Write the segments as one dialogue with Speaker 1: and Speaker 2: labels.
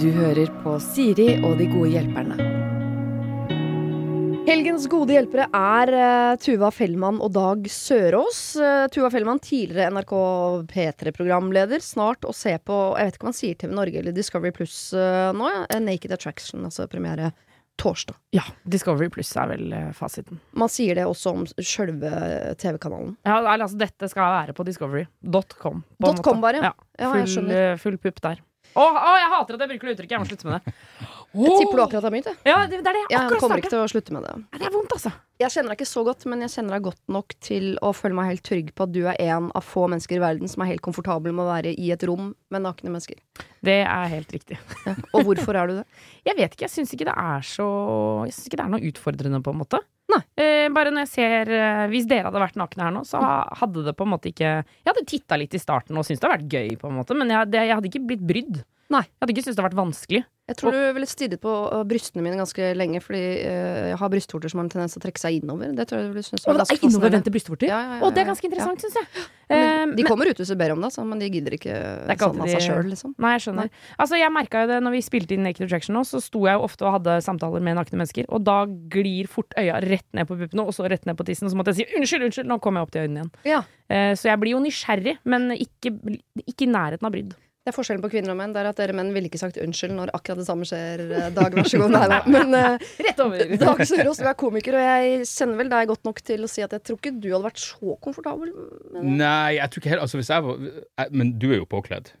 Speaker 1: Du hører på Siri og de gode hjelperne. Helgens gode hjelpere er uh, Tuva Fellmann og Dag Sørås. Uh, Tuva Fellmann, tidligere NRK P3-programleder. Snart å se på Jeg vet ikke om han sier TV Norge eller Discovery Pluss uh, nå. Ja. Naked Attraction, altså premiere torsdag.
Speaker 2: Ja, Discovery Pluss er vel fasiten.
Speaker 1: Man sier det også om sjølve TV-kanalen.
Speaker 2: Ja, altså Dette skal være på discovery.com.
Speaker 1: .com bare?
Speaker 2: Ja. ja full, full pupp der. Å, å, jeg hater at jeg bruker det uttrykket! Jeg må slutte med det.
Speaker 1: Jeg tipper du akkurat har begynt, jeg.
Speaker 2: Ja, det, det er det jeg
Speaker 1: akkurat Jeg kommer ikke til å slutte med det.
Speaker 2: Det er vondt, altså.
Speaker 1: Jeg kjenner deg ikke så godt, men jeg kjenner deg godt nok til å føle meg helt trygg på at du er en av få mennesker i verden som er helt komfortabel med å være i et rom med nakne mennesker.
Speaker 2: Det er helt riktig.
Speaker 1: Ja. Og hvorfor er du det?
Speaker 2: Jeg vet ikke. Jeg syns ikke det er så Jeg syns ikke det er noe utfordrende, på en måte.
Speaker 1: Nei.
Speaker 2: Eh, bare når jeg ser eh, Hvis dere hadde vært nakne her nå, så hadde det på en måte ikke Jeg hadde titta litt i starten og syntes det hadde vært gøy, på en måte, men jeg, det, jeg hadde ikke blitt brydd.
Speaker 1: Nei.
Speaker 2: Jeg hadde ikke syntes det hadde vært vanskelig.
Speaker 1: Jeg tror du ville stirret på øh, brystene mine ganske lenge, fordi uh, jeg har brystvorter som har en tendens til å trekke seg innover. Det tror jeg du ville synes
Speaker 2: var ganske Innovervendte brystvorter?
Speaker 1: Ja, ja, ja,
Speaker 2: det er ganske interessant, ja. syns jeg.
Speaker 1: Men, de kommer ut hvis du ber om det, så, men de gidder ikke, ikke sånn av seg sjøl, liksom.
Speaker 2: Nei, jeg skjønner. Nei. Altså, jeg merka jo det når vi spilte inn Naked Attraction nå, så sto jeg jo ofte og hadde samtaler med nakne mennesker, og da glir fort øya rett ned på puppene, og så rett ned på tissen, og så måtte jeg si unnskyld, unnskyld, nå kommer jeg opp til øynene igjen. Uh, så jeg blir jo nysgjerrig, men ikke, ikke i nærheten av brydd.
Speaker 1: Det er forskjellen på kvinner og menn. Det er at dere menn ville ikke sagt unnskyld når akkurat det samme skjer. Eh, Dag, vær så god. Nei, Men uh,
Speaker 2: Rett over.
Speaker 1: Dag Sørås, du er komiker, og jeg kjenner vel deg godt nok til å si at jeg tror ikke du hadde vært så komfortabel med det.
Speaker 3: Nei, jeg tror ikke helt Altså, hvis jeg var jeg, Men du er jo påkledd.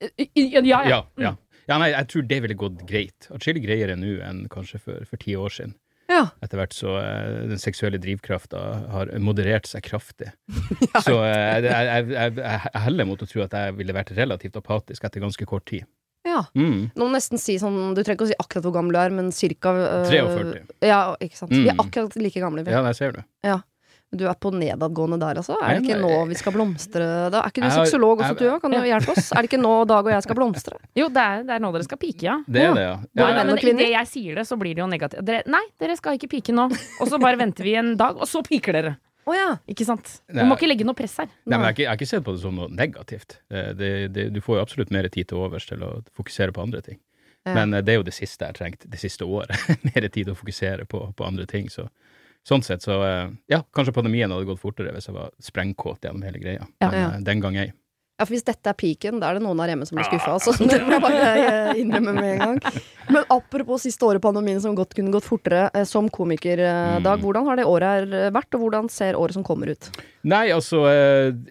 Speaker 2: Ja, ja.
Speaker 3: ja, ja. ja nei, jeg tror det ville gått greit. Atskillig greiere nå enn kanskje for, for ti år siden.
Speaker 1: Ja.
Speaker 3: Etter hvert så uh, den seksuelle drivkrafta har moderert seg kraftig. ja. Så uh, jeg, jeg, jeg, jeg heller mot å tro at jeg ville vært relativt apatisk etter ganske kort tid.
Speaker 1: Ja. Mm. Nå må nesten si sånn Du trenger ikke å si akkurat hvor gammel du er, men cirka
Speaker 3: Uh, 43.
Speaker 1: Ja, ikke sant. Mm. Vi er akkurat like gamle.
Speaker 3: Vi. Ja, der ser du.
Speaker 1: Ja. Du er på nedadgående der, altså? Er det ikke nå vi skal blomstre? Da? Er ikke du sexolog også, du òg? Kan du hjelpe oss? Er det ikke nå Dag og jeg skal blomstre?
Speaker 2: Jo, det er, det er nå dere skal pike, ja.
Speaker 3: Det er det, ja. ja.
Speaker 2: Nei, men idet jeg sier det, så blir det jo negativt. Dere, nei, dere skal ikke pike nå. Og så bare venter vi en dag, og så piker dere.
Speaker 1: Oh, ja.
Speaker 2: Ikke sant? Du må ikke legge noe press her.
Speaker 3: Nei, men jeg, jeg har ikke sett på det som noe negativt. Det, det, du får jo absolutt mer tid til overs til å fokusere på andre ting. Ja. Men eh, det er jo det siste jeg har trengt det siste året. mer tid til å fokusere på, på andre ting. Så Sånn sett så eh, Ja, kanskje pandemien hadde gått fortere hvis jeg var sprengkåt gjennom hele greia. Men ja. Eh, den gang ei.
Speaker 1: Ja, for hvis dette er piken, da er det noen her hjemme som blir skuffa, altså. Det må jeg bare eh, innrømme med en gang. Men apropos siste året pandemien som godt kunne gått fortere, som komiker, Dag. Mm. Hvordan har det året vært, og hvordan ser året som kommer ut?
Speaker 3: Nei, altså,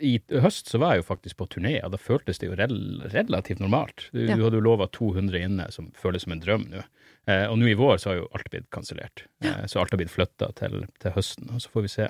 Speaker 3: i høst så var jeg jo faktisk på turné, og da føltes det jo rel relativt normalt. Du, ja. du hadde jo lova 200 inne, som føles som en drøm nå. Eh, og nå i vår så har jo alt blitt kansellert. Eh, så alt har blitt flytta til, til, høsten, og så får vi se.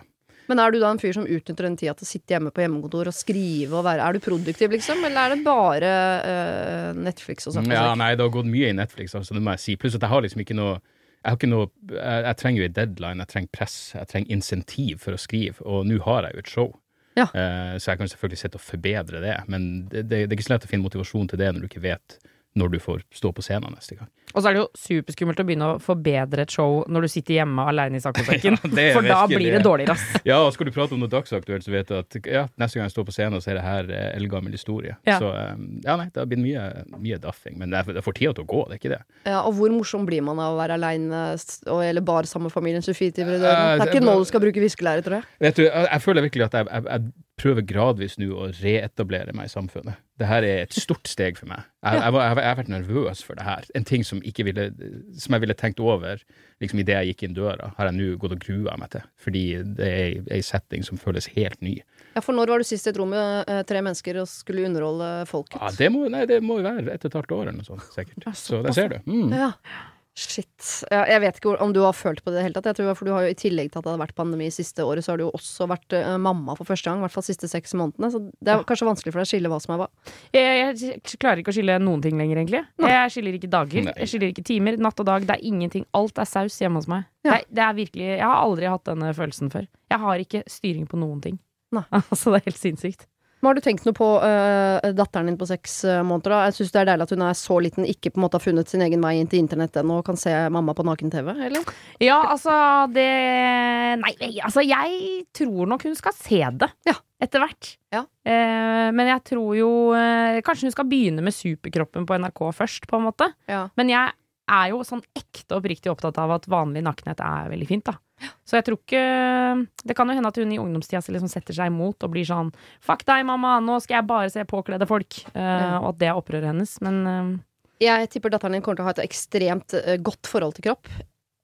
Speaker 1: Men er du da en fyr som utnytter den tida til å sitte hjemme på hjemmekontor og skrive og være Er du produktiv, liksom, eller er det bare uh, Netflix og sånt?
Speaker 3: Ja, nei, det har gått mye i Netflix, altså, det må jeg si. Pluss at jeg har liksom ikke noe jeg, har ikke noe, jeg, jeg trenger jo en deadline, jeg trenger press, jeg trenger insentiv for å skrive, og nå har jeg jo et show.
Speaker 1: Ja.
Speaker 3: Uh, så jeg kan selvfølgelig sitte og forbedre det, men det, det, det er ikke så lett å finne motivasjon til det når du ikke vet når du får stå på scenen neste gang.
Speaker 2: Og så er det jo superskummelt å begynne å forbedre et show når du sitter hjemme alene i saccosekken. ja, for da blir det dårligere, ass.
Speaker 3: ja, og skal du prate om noe dagsaktuelt, så vet du at ja, neste gang jeg står på scenen, så er det her eh, eldgammel historie. Ja. Så um, ja, nei, det har blitt mye, mye daffing. Men det, er, det får tida til å gå, det er ikke det.
Speaker 1: Ja, Og hvor morsom blir man av å være aleine eller bare sammen med familien 24 timer i døgnet? Det er ikke nå du skal bruke viskelære, tror jeg.
Speaker 3: Vet du, jeg, jeg føler virkelig at jeg, jeg, jeg prøver gradvis nå å reetablere meg i samfunnet. Det her er et stort steg for meg. Jeg, jeg, jeg, jeg, har vært nervøs for det her. En ting som, ville, som jeg ville tenkt over liksom idet jeg gikk inn døra, har jeg nå gått og grua meg til. Fordi det er ei setting som føles helt ny.
Speaker 1: Ja, For når var du sist i et rom med eh, tre mennesker og skulle underholde folket?
Speaker 3: Ja, Det må, nei, det må jo være et og et halvt år eller noe sånt, sikkert. Så der ser du. Mm.
Speaker 1: Ja. Shit. Ja, jeg vet ikke om du har følt på det i det hele tatt. Jeg tror, for du har jo I tillegg til at det har vært pandemi siste året, så har du jo også vært uh, mamma for første gang. I hvert fall siste seks månedene. Så det er ja. kanskje vanskelig for deg å skille hva som er hva.
Speaker 2: Jeg, jeg klarer ikke å skille noen ting lenger, egentlig. Nei. Jeg skiller ikke dager. Nei. Jeg skiller ikke timer. Natt og dag. Det er ingenting. Alt er saus hjemme hos meg. Ja. Det, det, er virkelig Jeg har aldri hatt denne følelsen før. Jeg har ikke styring på noen ting.
Speaker 1: Nei.
Speaker 2: altså, det er helt sinnssykt.
Speaker 1: Men har du tenkt noe på uh, datteren din på seks uh, måneder? da? Jeg syns det er deilig at hun er så liten, ikke på en måte har funnet sin egen vei inn til internett ennå og kan se mamma på naken-TV, eller?
Speaker 2: Ja, altså det Nei, altså jeg tror nok hun skal se det. Ja. Etter hvert. Ja. Eh, men jeg tror jo Kanskje hun skal begynne med Superkroppen på NRK først, på en måte. Ja. Men jeg er jo sånn ekte oppriktig opptatt av at vanlig nakenhet er veldig fint, da. Så jeg tror ikke Det kan jo hende at hun i ungdomstida liksom setter seg imot og blir sånn Fuck deg, mamma, nå skal jeg bare se påkledde folk. Uh, ja. Og at det er opprøret hennes. Men uh,
Speaker 1: Jeg tipper datteren din kommer til å ha et ekstremt uh, godt forhold til kropp.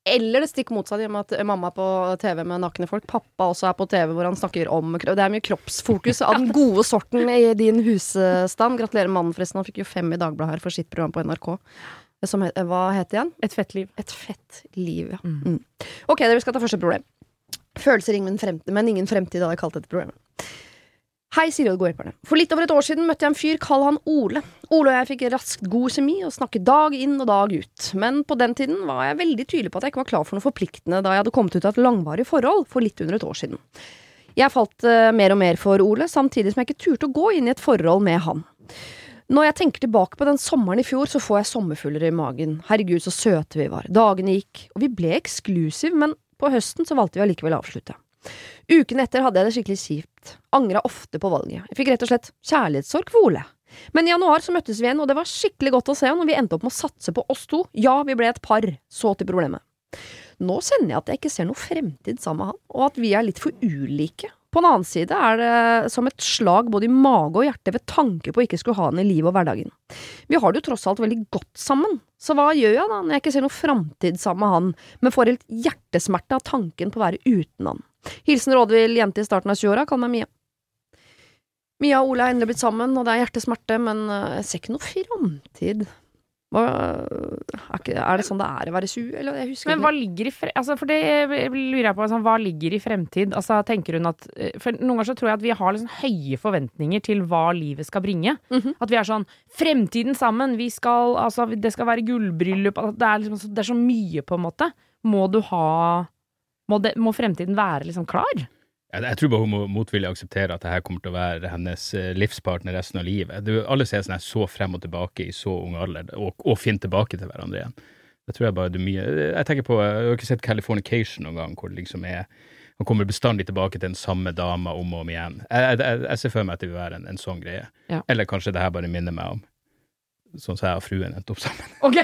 Speaker 1: Eller det stikk motsatt, i og med at mamma er på TV med nakne folk. Pappa også er på TV hvor han snakker om kropp. Det er mye kroppsfokus av den gode sorten i din husstand. Gratulerer mannen, forresten. Han fikk jo fem i Dagbladet her for sitt program på NRK. Som, hva het det igjen?
Speaker 2: Et fett liv.
Speaker 1: Et fett liv, ja. Mm. Mm. Ok, dere skal ta første problem. Følelser, men ingen fremtid, hadde jeg kalt dette problemet. Hei, Siri og gode hjelperne. For litt over et år siden møtte jeg en fyr, kall han Ole. Ole og jeg fikk raskt god kjemi og snakket dag inn og dag ut. Men på den tiden var jeg veldig tydelig på at jeg ikke var klar for noe forpliktende da jeg hadde kommet ut av et langvarig forhold for litt under et år siden. Jeg falt uh, mer og mer for Ole, samtidig som jeg ikke turte å gå inn i et forhold med han. Når jeg tenker tilbake på den sommeren i fjor, så får jeg sommerfugler i magen. Herregud, så søte vi var. Dagene gikk, og vi ble eksklusive, men på høsten så valgte vi allikevel å avslutte. Uken etter hadde jeg det skikkelig kjipt. Angra ofte på valget. Jeg fikk rett og slett kjærlighetssorg for Ole. Men i januar så møttes vi igjen, og det var skikkelig godt å se når vi endte opp med å satse på oss to. Ja, vi ble et par. Så til problemet. Nå kjenner jeg at jeg ikke ser noe fremtid sammen med han, og at vi er litt for ulike på en annen side er det som et slag både i mage og hjerte ved tanke på å ikke skulle ha han i livet og hverdagen. Vi har det jo tross alt veldig godt sammen, så hva gjør jeg da når jeg ikke ser noe framtid sammen med han, men får helt hjertesmerte av tanken på å være uten han? Hilsen rådvill jente i starten av 20-åra, kall meg Mia. Mia og Ole er endelig blitt sammen, og det er hjertesmerte, men eh, jeg ser ikke noe framtid. Hva, er, det sånn det er å være su, eller? Jeg husker
Speaker 2: Men hva ligger i fre, altså For det lurer jeg på. Altså, hva ligger i fremtid? Altså, tenker hun at For noen ganger så tror jeg at vi har liksom høye forventninger til hva livet skal bringe. Mm -hmm. At vi er sånn Fremtiden sammen! Vi skal Altså, det skal være gullbryllup. Altså, det, er liksom, det er så mye, på en måte. Må du ha Må, det, må fremtiden være liksom klar?
Speaker 3: Jeg, jeg, tror bare hun må motvillig akseptere at det her kommer til å være hennes eh, livspartner resten av livet. Du, alle ser sånn så frem og tilbake i så ung alder, og, og finner tilbake til hverandre igjen. Det tror jeg bare det er mye Jeg tenker på, jeg har ikke sett Californication noen gang, hvor det liksom er Man kommer bestandig tilbake til den samme dama om og om igjen. Jeg, jeg, jeg ser for meg at det vil være en, en sånn greie. Ja. Eller kanskje det her bare minner meg om sånn som jeg og fruen endte opp sammen.
Speaker 2: Ok,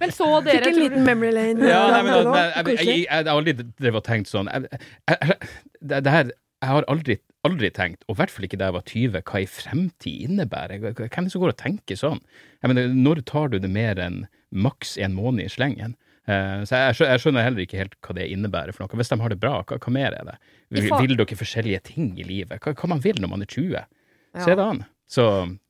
Speaker 2: Men så dere
Speaker 1: Fikk en liten memory lane.
Speaker 3: Ja, nei, men, nei, jeg, jeg, jeg, har aldri drevet og tenkt sånn det, det, her, jeg har aldri, aldri tenkt, og i hvert fall ikke da jeg var 20, hva i fremtid innebærer. Hvem er det som går og tenker sånn? Jeg mener, når tar du det mer enn maks en måned i slengen? Uh, så jeg, jeg, skjønner heller ikke helt hva det innebærer for noe. Hvis de har det bra, hva, hva mer er det? Vil, vil, dere forskjellige ting i livet? Hva, hva man vil når man er 20? Se det an. Så,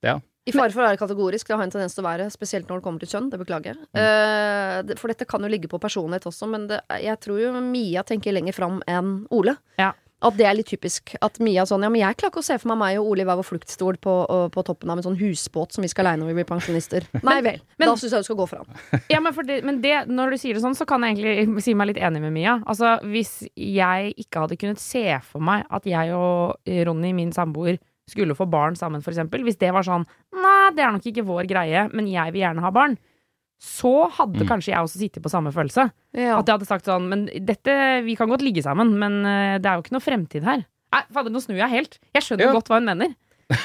Speaker 3: ja.
Speaker 1: I fare for å være kategorisk, det har en tendens til å være, spesielt når det kommer til kjønn. Det beklager jeg. Mm. Uh, for dette kan jo ligge på personlighet også, men det, jeg tror jo Mia tenker lenger fram enn Ole. Ja. At det er litt typisk. At Mia sånn Ja, men jeg klarer ikke å se for meg meg og Ole i hver vår fluktstol på, på, toppen av en sånn husbåt som vi skal leie når vi blir pensjonister. Nei vel. men, da syns jeg du skal gå for han.
Speaker 2: Ja, men, det, men det, når du sier det sånn, så kan jeg egentlig si meg litt enig med Mia. Altså, hvis jeg ikke hadde kunnet se for meg at jeg og Ronny, min samboer, skulle få barn sammen, for eksempel, hvis det var sånn Nei, det er nok ikke vår greie, men jeg vil gjerne ha barn. Så hadde mm. kanskje jeg også sittet på samme følelse. Ja. At jeg hadde sagt sånn Men dette Vi kan godt ligge sammen, men uh, det er jo ikke noe fremtid her. Nei, fader, nå snur jeg helt. Jeg skjønner ja. godt hva hun mener.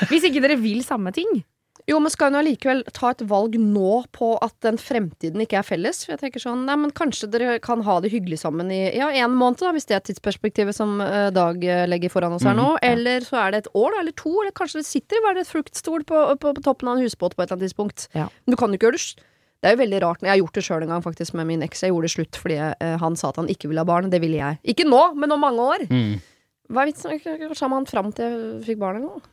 Speaker 2: Hvis ikke dere vil samme ting.
Speaker 1: Jo, men skal hun allikevel ta et valg nå på at den fremtiden ikke er felles? For jeg tenker sånn, nei, men Kanskje dere kan ha det hyggelig sammen i ja, en måned, da, hvis det er tidsperspektivet som uh, Dag uh, legger foran oss her nå. Mm, ja. Eller så er det et år, da, eller to, eller kanskje det sitter bare et fruktstol på, på, på, toppen av en husbåt på et eller annet tidspunkt. Ja. Men du kan jo ikke gjøre det det er jo veldig rart. Jeg har gjort det sjøl en gang faktisk med min eks. Jeg gjorde det slutt fordi uh, han sa at han ikke ville ha barn. Det ville jeg. Ikke nå, men om mange år. Mm. Hva er vitsen? Kanskje han fram til jeg fikk barn en gang?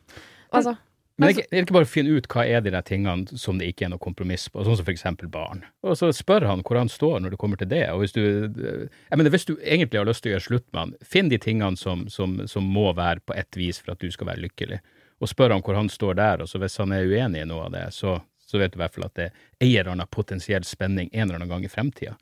Speaker 1: Altså.
Speaker 3: Men det er ikke bare å finne ut hva er de der tingene som det ikke er noe kompromiss på, sånn som for eksempel barn. Og så spør han hvor han står når det kommer til det. Og hvis du, jeg mener, hvis du egentlig har lyst til å gjøre slutt med han, finn de tingene som, som, som må være på ett vis for at du skal være lykkelig. Og spør han hvor han står der, og så hvis han er uenig i noe av det, så, så vet du i hvert fall at det er en eller annen potensiell spenning en eller annen gang i fremtida.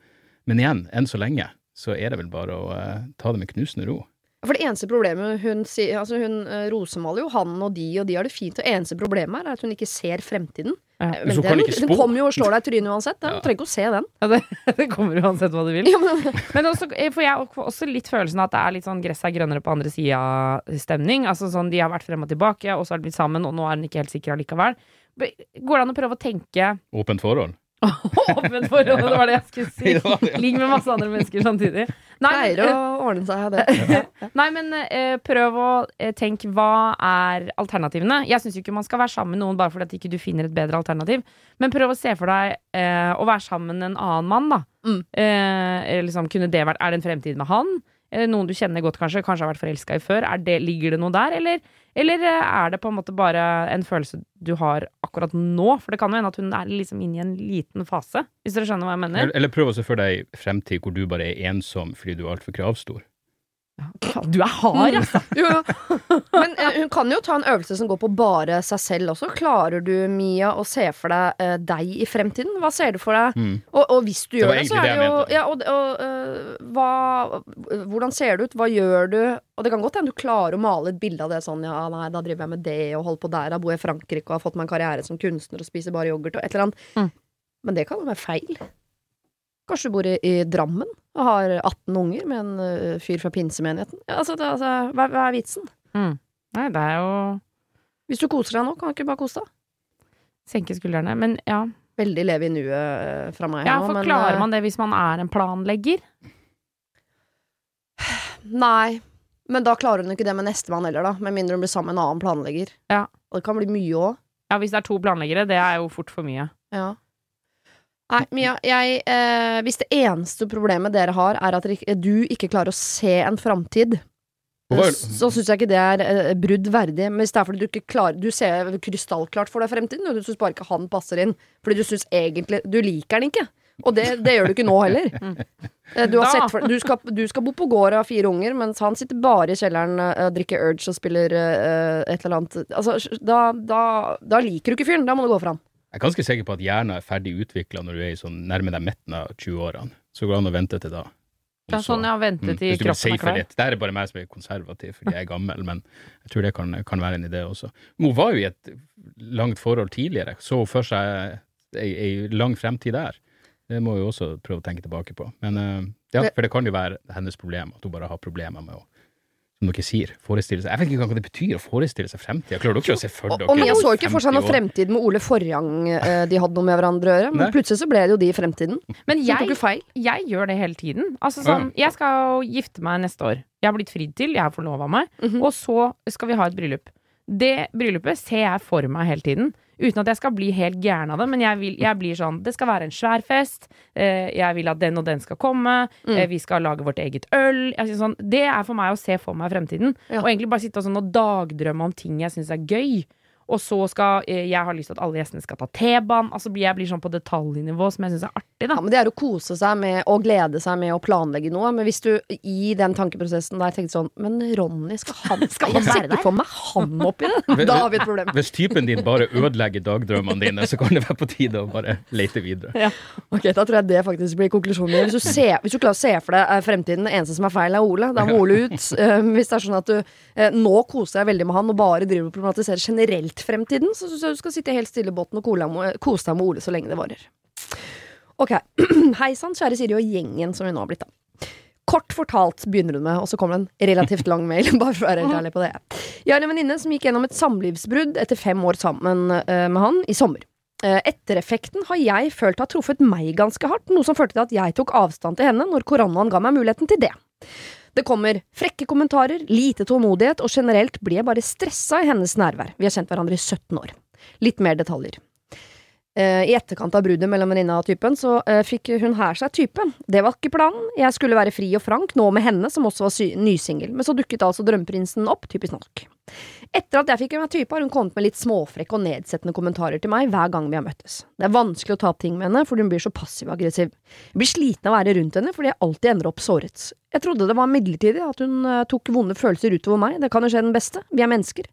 Speaker 3: Men igjen, enn så lenge, så er det vel bare å uh, ta det med knusende ro.
Speaker 1: For det eneste problemet hun sier Altså, hun uh, rosemaler jo han og de, og de har det fint. Og det eneste problemet er at hun ikke ser fremtiden. Ja.
Speaker 3: Men, men den,
Speaker 1: den kommer jo og slår deg i trynet uansett. Den. Ja. Du trenger ikke å se den.
Speaker 2: Ja, det, det kommer uansett hva du vil. Ja, men, men også eh, får jeg også litt følelsen at det er litt sånn gress er grønnere på andre sida-stemning. Altså sånn de har vært frem og tilbake, og så har de blitt sammen, og nå er hun ikke helt sikker allikevel. Går det an å prøve å tenke
Speaker 3: Åpent forhold?
Speaker 2: Åpent forhold, det var det jeg skulle si. Ligg med masse andre mennesker samtidig.
Speaker 1: Nei, Pleier å ordne seg, det.
Speaker 2: Nei, men eh, prøv å eh, tenke hva er alternativene. Jeg syns ikke man skal være sammen med noen bare fordi at ikke du finner et bedre alternativ. Men prøv å se for deg eh, å være sammen med en annen mann, da. Mm. Eh, liksom, kunne det vært Er det en fremtid med han? Eller noen du kjenner godt, kanskje, kanskje har vært forelska i før. Det, ligger det noe der, eller, eller, eh, er det på en måte bare en følelse du har akkurat nå? For det kan jo hende at hun er liksom inne i en liten fase, hvis dere skjønner hva jeg mener.
Speaker 3: Eller, eller prøv å se for deg fremtid hvor du bare er ensom fordi du er altfor kravstor.
Speaker 2: Du er hard, mm. altså!
Speaker 1: jo, jo. Men eh, hun kan jo ta en øvelse som går på bare seg selv også. Klarer du, Mia, å se for deg eh, deg i fremtiden? Hva ser du for deg? Mm. Og, og, hvis du gjør det, så er det jo ja, og, og, uh, hva, Hvordan ser det ut? Hva gjør du? Og det kan godt hende du klarer å male et bilde av det sånn Ja, nei, da driver jeg med det og holder på der. Da bor jeg i Frankrike og har fått meg en karriere som kunstner og spiser bare yoghurt og et eller annet. Mm. Men det kan jo være feil. Kanskje du bor i, i, Drammen og har 18 unger med en uh, fyr fra pinsemenigheten. Ja, altså, det, altså hva, hva, er vitsen?
Speaker 2: Mm. Nei, det er jo
Speaker 1: Hvis du koser deg nå, kan du ikke bare kose deg?
Speaker 2: Senke skuldrene. Men ja.
Speaker 1: Veldig leve i nuet uh, fra meg
Speaker 2: ja, nå, for men Klarer uh, man det hvis man er en planlegger?
Speaker 1: Nei. Men da klarer hun ikke det med nestemann heller, da. Med mindre hun blir sammen med en annen planlegger.
Speaker 2: Ja.
Speaker 1: Og det kan bli mye òg.
Speaker 2: Ja, hvis det er to planleggere, det er jo fort for mye.
Speaker 1: Ja. Nei, Mia, jeg, eh, hvis det eneste problemet dere har, er at du ikke klarer å se en framtid, så syns jeg ikke det er eh, brudd verdig. Men hvis det er fordi du ikke klarer Du ser krystallklart for deg fremtiden, og du syns bare ikke han passer inn, fordi du syns egentlig Du liker han ikke. Og det, det, gjør du ikke nå heller. Eh, du, for, du, skal, du, skal, bo på gård av fire unger, mens han sitter bare i kjelleren og uh, drikker Urge og spiller uh, et eller annet. Altså, da, da, da liker du ikke fyren. Da må du gå fra han.
Speaker 3: Jeg er ganske sikker på at hjernen er ferdig utvikla når du er i sånn nærmer deg midten av 20-årene. Så går det an å vente til da.
Speaker 2: Ja, sånn, ja, vente til mm, kroppen er klar.
Speaker 3: Det er bare meg som er konservativ fordi jeg er gammel, men jeg tror det kan, kan være en idé også. Hun var jo i et langt forhold tidligere, så for seg ei, ei lang fremtid der. Det må vi også prøve å tenke tilbake på. Men uh, ja, for det kan jo være hennes problem, at hun bare har problemer med å som dere sier, forestille seg Jeg vet ikke hva det betyr å forestille seg fremtida. Klarer dere å se for dere
Speaker 1: Og Mia så ikke for seg noe fremtid med Ole Forjang eh, de hadde noe med hverandre å gjøre. Men Nei. plutselig så ble det jo de i fremtiden.
Speaker 2: Men jeg, jeg gjør det hele tiden. Altså sånn, Jeg skal gifte meg neste år. Jeg har blitt fridd til, jeg har forlova meg. Mm -hmm. Og så skal vi ha et bryllup. Det bryllupet ser jeg for meg hele tiden. Uten at jeg skal bli helt gæren av det, men jeg, vil, jeg, blir sånn Det skal være en svær fest. Eh, jeg vil at den og den skal komme. Mm. Eh, vi skal lage vårt eget øl. Sånn, det er for meg å se for meg fremtiden. Ja. Og egentlig bare sitte og, sånn, og dagdrømme om ting jeg syns er gøy. Og så skal eh, jeg ha lyst til at alle gjestene skal ta T-banen. Altså jeg blir sånn på detaljnivå som jeg syns er artig. Da.
Speaker 1: Ja, men Det er å kose seg med og glede seg med å planlegge noe. Men hvis du i den tankeprosessen der tenkte sånn Men Ronny, skal han skal jeg være der? for meg han oppi det? Da har vi et problem.
Speaker 3: Hvis typen din bare ødelegger dagdrømmene dine, så kan det være på tide å bare lete videre.
Speaker 1: Ja. Ok, Da tror jeg det faktisk blir konklusjonen. Hvis du, ser, hvis du klarer å se for deg eh, fremtiden, det eneste som er feil, er Ole. Da må Ole ut. Uh, hvis det er sånn at du nå koser deg veldig med han og bare driver og problematiserer generelt fremtiden, så syns jeg du skal sitte helt stille i båten og kose deg med Ole så lenge det varer. Ok. Hei sann, kjære Siri og gjengen som vi nå har blitt, da. Kort fortalt begynner hun med, og så kommer en relativt lang mail. bare for å være helt ærlig på det. Jeg har en venninne som gikk gjennom et samlivsbrudd etter fem år sammen uh, med han i sommer. Uh, ettereffekten har jeg følt har truffet meg ganske hardt, noe som førte til at jeg tok avstand til henne når koronaen ga meg muligheten til det. Det kommer frekke kommentarer, lite tålmodighet, og generelt blir jeg bare stressa i hennes nærvær. Vi har kjent hverandre i 17 år. Litt mer detaljer. Uh, I etterkant av bruddet mellom venninna og typen, så uh, fikk hun her seg type. Det var ikke planen. Jeg skulle være fri og frank, nå med henne, som også var nysingel. Men så dukket altså drømmeprinsen opp, typisk nok. Etter at jeg fikk meg type, har hun kommet med litt småfrekke og nedsettende kommentarer til meg hver gang vi har møttes. Det er vanskelig å ta opp ting med henne, fordi hun blir så passiv-aggressiv. Jeg blir sliten av å være rundt henne fordi jeg alltid ender opp såret. Jeg trodde det var midlertidig, at hun uh, tok vonde følelser utover meg, det kan jo skje den beste, vi er mennesker.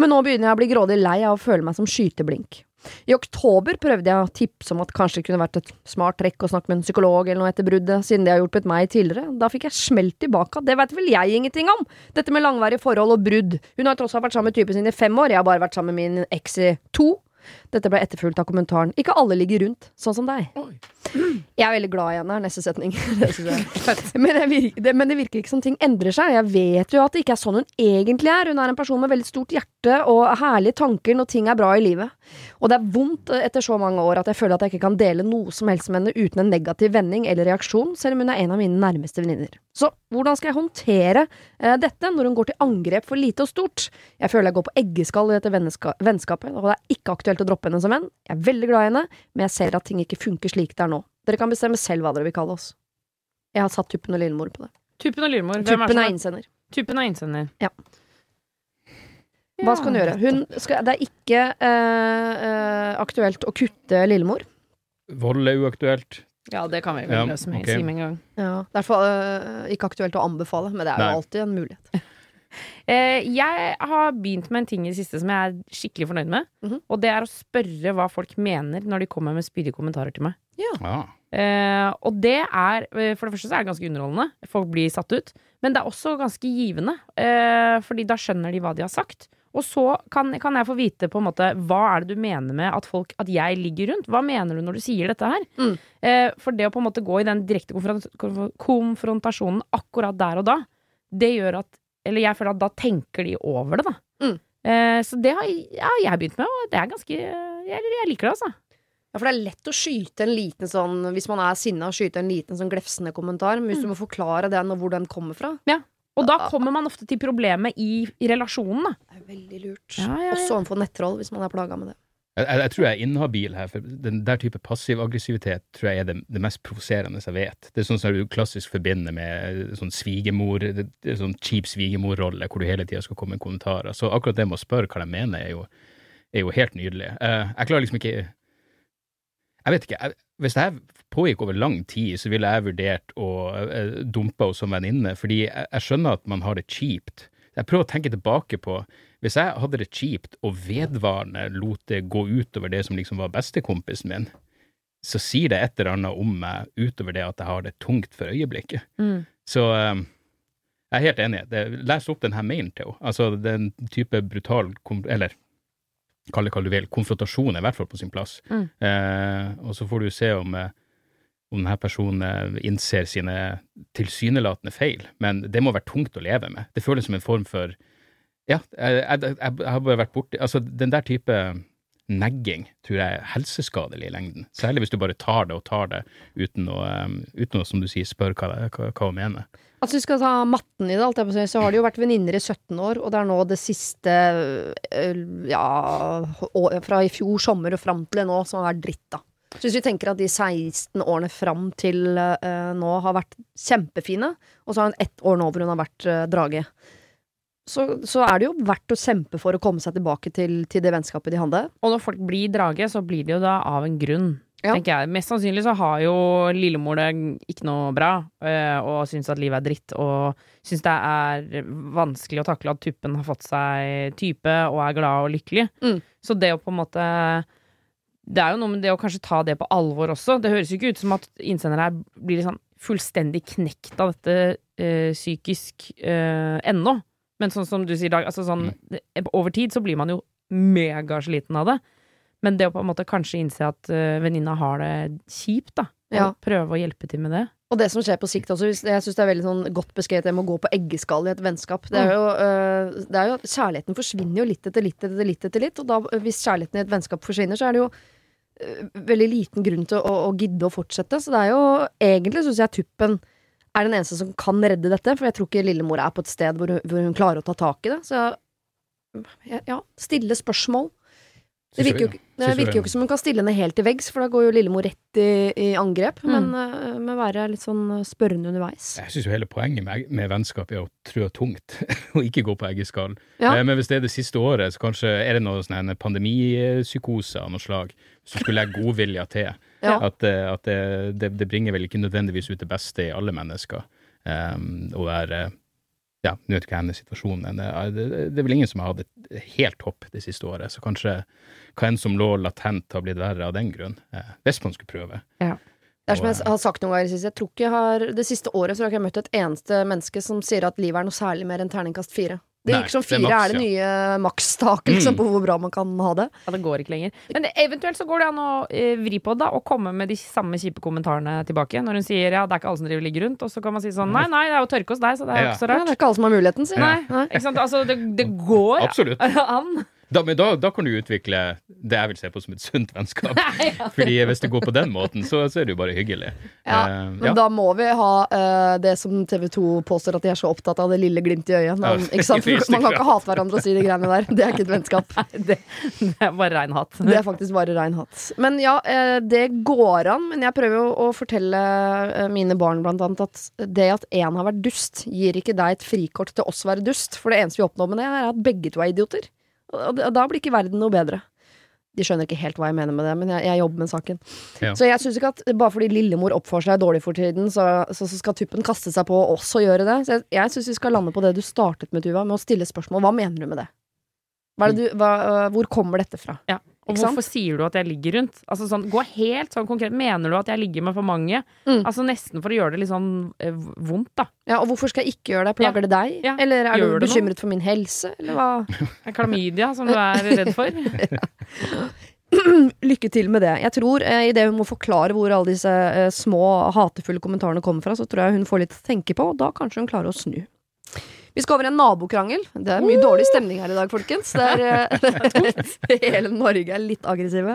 Speaker 1: Men nå begynner jeg å bli grådig lei av å føle meg som skyteblink. I oktober prøvde jeg å tipse om at kanskje det kunne vært et smart trekk å snakke med en psykolog eller noe etter bruddet, siden det har hjulpet meg tidligere. Da fikk jeg smelt tilbake det veit vel jeg ingenting om! Dette med langvarige forhold og brudd. Hun har tross alt vært sammen med typen sin i fem år, jeg har bare vært sammen med min eks i to. Dette ble etterfulgt av kommentaren 'Ikke alle ligger rundt, sånn som deg'. Oi. Jeg er veldig glad i henne, er neste setning. Det men, virker, det, men, det, virker ikke som ting endrer seg. Jeg vet jo at det ikke er sånn hun egentlig er. Hun er en person med veldig stort hjerte og herlige tanker når ting er bra i livet. Og det er vondt etter så mange år at jeg føler at jeg ikke kan dele noe som helst med henne uten en negativ vending eller reaksjon, selv om hun er en av mine nærmeste venninner. Så hvordan skal jeg håndtere eh, dette når hun går til angrep for lite og stort? Jeg føler jeg går på eggeskall i dette vennskapet, og det er ikke aktuelt å droppe henne som venn. Jeg er veldig glad i henne, men jeg ser at ting ikke funker slik det er nå. Dere kan bestemme selv hva dere vil kalle oss. Jeg har satt Tuppen og Lillemor på det.
Speaker 2: Tuppen og Lillemor.
Speaker 1: Tuppen er innsender.
Speaker 2: Tuppen er innsender.
Speaker 1: Ja. Hva skal hun gjøre? Hun skal, det er ikke uh, uh, aktuelt å kutte Lillemor.
Speaker 3: Vold er uaktuelt.
Speaker 2: Ja, det kan vi vel ja, løse med, okay. si med en gang.
Speaker 1: Ja, Derfor uh, ikke aktuelt å anbefale, men det er jo alltid en mulighet.
Speaker 2: jeg har begynt med en ting i det siste som jeg er skikkelig fornøyd med. Mm -hmm. Og det er å spørre hva folk mener når de kommer med spydige kommentarer til meg.
Speaker 1: Ja. ja.
Speaker 2: Uh, og det er For det første så er det ganske underholdende. Folk blir satt ut. Men det er også ganske givende. Uh, fordi da skjønner de hva de har sagt. Og så kan, kan, jeg få vite på en måte hva er det du mener med at, folk, at jeg ligger rundt. Hva mener du når du sier dette her? Mm. Eh, for det å på en måte gå i den direkte konfrontasjonen akkurat der og da, det gjør at Eller jeg føler at da tenker de over det, da. Mm. så det har ja, jeg begynt med, og det er ganske jeg, jeg liker det, altså.
Speaker 1: Ja, for det er lett å skyte en liten sånn Hvis man er sinna, skyte en liten sånn glefsende kommentar. Men hvis mm. du må forklare den og hvor den kommer fra
Speaker 2: Ja. Og da kommer man ofte til problemet i, i relasjonen, da.
Speaker 1: Det er veldig lurt. Ja, ja, Også overfor nettroll, hvis man er plaga med det.
Speaker 3: Jeg, jeg, jeg, tror jeg er inhabil her, for den der type passiv aggressivitet tror jeg er det, det mest provoserende jeg vet. Det er sånn som du klassisk forbinder med sånn svigermor, det, det sånn cheap svigermorrolle hvor du hele tida skal komme med kommentarer. Så akkurat det med å spørre hva de mener, er jo, er jo helt nydelig. Uh, jeg klarer liksom ikke jeg vet ikke. Jeg, hvis her pågikk over lang tid, så ville jeg vurdert å uh, dumpe henne som venninne, fordi jeg, jeg, skjønner at man har det kjipt. Jeg prøver å tenke tilbake på Hvis jeg hadde det kjipt og vedvarende lot det gå utover det som liksom var bestekompisen min, så sier det et eller annet om meg utover det at jeg har det tungt for øyeblikket. Mm. Så um, jeg er helt enig. Det, les opp denne mailen til henne. Altså, den type brutal Eller kall det hva du vil, konfrontasjon er i hvert fall på sin plass. Mm. Eh, og så får du se om, eh, om denne personen eh, innser sine tilsynelatende feil. Men det må være tungt å leve med. Det føles som en form for Ja, jeg, jeg, jeg har bare vært borti Altså, den der type negging tror jeg er helseskadelig i lengden. Særlig hvis du bare tar det og tar det uten å, um, uten å som du sier, spørre hva, hva, hva hun mener.
Speaker 1: Altså vi skal ta matten i det, alt jeg på så har de jo vært venninner i 17 år, og det er nå det siste øh, ja, fra i fjor sommer og fram til nå som har vært dritt, da. Så hvis vi tenker at de 16 årene fram til uh, nå har vært kjempefine, og så har hun ett år nå hvor hun har vært uh, drage, så, så, er det jo verdt å kjempe for å komme seg tilbake til, til det vennskapet de hadde.
Speaker 2: Og når folk blir drage, så blir de jo da av en grunn. Ja. tenker jeg. Mest sannsynlig så har jo lillemor det ikke noe bra, øh, og syns at livet er dritt, og syns det er vanskelig å takle at tuppen har fått seg type og er glad og lykkelig. Mm. Så det å på en måte Det er jo noe med det å kanskje ta det på alvor også. Det høres jo ikke ut som at innsender her blir liksom fullstendig knekt av dette øh, psykisk øh, ennå. Men sånn som du sier, Dag, altså sånn, mm. over tid så blir man jo megasliten av det. Men det å på en måte kanskje innse at øh, venninna har det kjipt, da. Og ja. prøve å hjelpe til med det.
Speaker 1: Og det som skjer på sikt også, jeg syns det er veldig sånn godt beskrevet det med å gå på eggeskall i et vennskap. Det er, jo, uh, det er jo, Kjærligheten forsvinner jo litt etter litt etter litt etter litt, og da, hvis kjærligheten i et vennskap forsvinner, så er det jo veldig liten grunn til å, å, gidde å fortsette. Så det er jo egentlig, syns jeg, Tuppen er den eneste som kan redde dette, for jeg tror ikke lillemor er på et sted hvor hun, hvor hun klarer å ta tak i det. Så ja, stille spørsmål. Det virker, jo, det virker jo ikke som hun kan stille henne helt til veggs, for da går jo Lillemor rett i, i angrep. Mm. Men uh, med å være litt sånn eh, spørrende underveis.
Speaker 3: Jeg syns jo hele poenget med, med, vennskap er å trø tungt, og ikke gå på eggeskall. Ja. Uh, men hvis det er det siste året, så kanskje er det noe sånn pandemipsykose av noe slag. Så skulle jeg godvilja til. ja. At, uh, at det, det, det, bringer vel ikke nødvendigvis ut det beste i alle mennesker um, å være ja, nå vet ikke jeg hennes situasjon, men det, er vel ingen som har hatt det helt topp det siste året. Så kanskje hva enn som lå latent, har blitt verre av den grunn. Eh, hvis man skulle prøve.
Speaker 1: Ja. Det er som jeg har sagt noen ganger sist, jeg tror ikke jeg har, Det siste året så har jeg ikke møtt et eneste menneske som sier at livet er noe særlig mer enn terningkast fire. Det gikk som fire, er, det nye makstaket liksom, mm. på hvor bra man kan ha det.
Speaker 2: Ja, det går ikke lenger. Men det, eventuelt så går det an å eh, vri på det da, og komme med de samme kjipe kommentarene tilbake. Når hun sier ja, det er ikke alle som driver ligger rundt, og så kan man si sånn nei, nei, det er jo tørke hos deg, så det er jo ja. ikke så rart.
Speaker 1: Ja, det er ikke alle som har muligheten, sier
Speaker 2: Nei, nei. Ikke sant? Altså, det, det går an.
Speaker 3: Da, men da, da, kan du utvikle det jeg vil se på som et sunt vennskap. Fordi hvis det går på den måten, så, så er det jo bare hyggelig.
Speaker 1: Ja, uh, men ja. da må vi ha uh, det som TV 2 påstår, at de er så opptatt av det lille glimtet i øyet. Man, man kan ikke hate hverandre og si de greiene der. Det er ikke et vennskap.
Speaker 2: det, det, er bare rein hat.
Speaker 1: Det er faktisk bare rein hat. Men ja, uh, det går an. Men jeg prøver jo å fortelle mine barn blant annet at det at én har vært dust, gir ikke deg et frikort til oss å være dust. For det eneste vi oppnår med det, er at begge to er idioter. Og da blir ikke verden noe bedre. De skjønner ikke helt hva jeg mener med det, men jeg, jeg jobber med saken. Ja. Så jeg syns ikke at bare fordi lillemor oppfører seg dårlig for tiden, så, så, så skal tuppen kaste seg på å også gjøre det. Så jeg, jeg syns vi skal lande på det du startet med, Tuva, med å stille spørsmål. Hva mener du med det? du, hva, hvor kommer dette fra?
Speaker 2: Ja. Og hvorfor sier du at jeg ligger rundt? Altså sånn, Gå helt sånn konkret. Mener du at jeg ligger med for mange? Mm. Altså Nesten for å gjøre det litt sånn eh, vondt, da.
Speaker 1: Ja, Og hvorfor skal jeg ikke gjøre det? Plager ja. det deg? Ja. Eller er gjør du bekymret for min helse? Eller hva?
Speaker 2: Klamydia som du er redd for?
Speaker 1: Lykke til med det. Jeg tror eh, Idet hun må forklare hvor alle disse eh, små hatefulle kommentarene kommer fra, så tror jeg hun får litt å tenke på, og da kanskje hun klarer å snu. Vi skal over en nabokrangel. Det er mye dårlig stemning her i dag, folkens. Det er, eh, hele Norge er litt aggressive.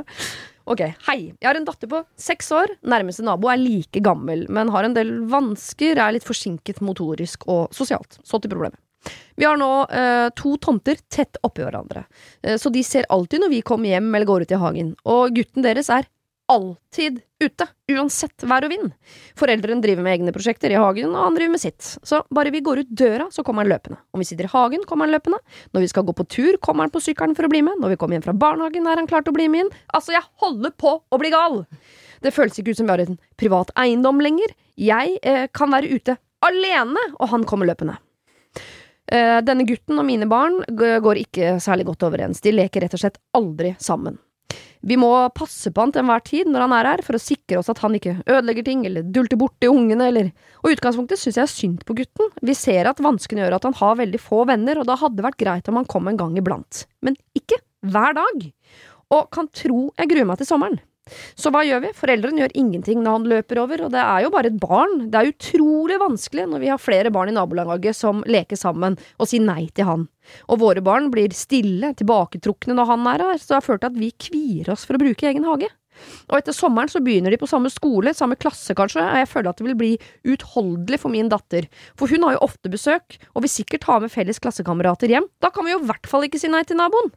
Speaker 1: Ok, hei. Jeg har en datter på seks år. Nærmeste nabo er like gammel, men har en del vansker, er litt forsinket motorisk og sosialt. Så til problemet. Vi har nå eh, to tomter tett oppi hverandre, eh, så de ser alltid når vi kommer hjem eller går ut i hagen. Og gutten deres er alltid ute, uansett vær og vind. Foreldrene driver med egne prosjekter i hagen, og han driver med sitt. Så bare vi går ut døra, så kommer han løpende. Om vi sitter i hagen, kommer han løpende. Når vi skal gå på tur, kommer han på sykkelen for å bli med. Når vi kommer hjem fra barnehagen, er han klar til å bli med inn. Altså, jeg holder på å bli gal! Det føles ikke ut som vi har en privat eiendom lenger. Jeg eh, kan være ute alene, og han kommer løpende. Uh, denne gutten og mine barn går ikke særlig godt overens. De leker rett og slett aldri sammen. Vi må passe på han til enhver tid når han er her, for å sikre oss at han ikke ødelegger ting eller dulter borti ungene, eller Og utgangspunktet syns jeg synd på gutten. Vi ser at vanskene gjør at han har veldig få venner, og da hadde det vært greit om han kom en gang iblant. Men ikke hver dag. Og kan tro jeg gruer meg til sommeren. Så hva gjør vi? Foreldrene gjør ingenting når han løper over, og det er jo bare et barn. Det er utrolig vanskelig når vi har flere barn i nabolaget som leker sammen, og sier nei til han. Og våre barn blir stille, tilbaketrukne når han er her, så det har ført til at vi kvier oss for å bruke egen hage. Og etter sommeren så begynner de på samme skole, samme klasse kanskje, og jeg føler at det vil bli utholdelig for min datter, for hun har jo ofte besøk, og vil sikkert ha med felles klassekamerater hjem, da kan vi jo i hvert fall ikke si nei til naboen.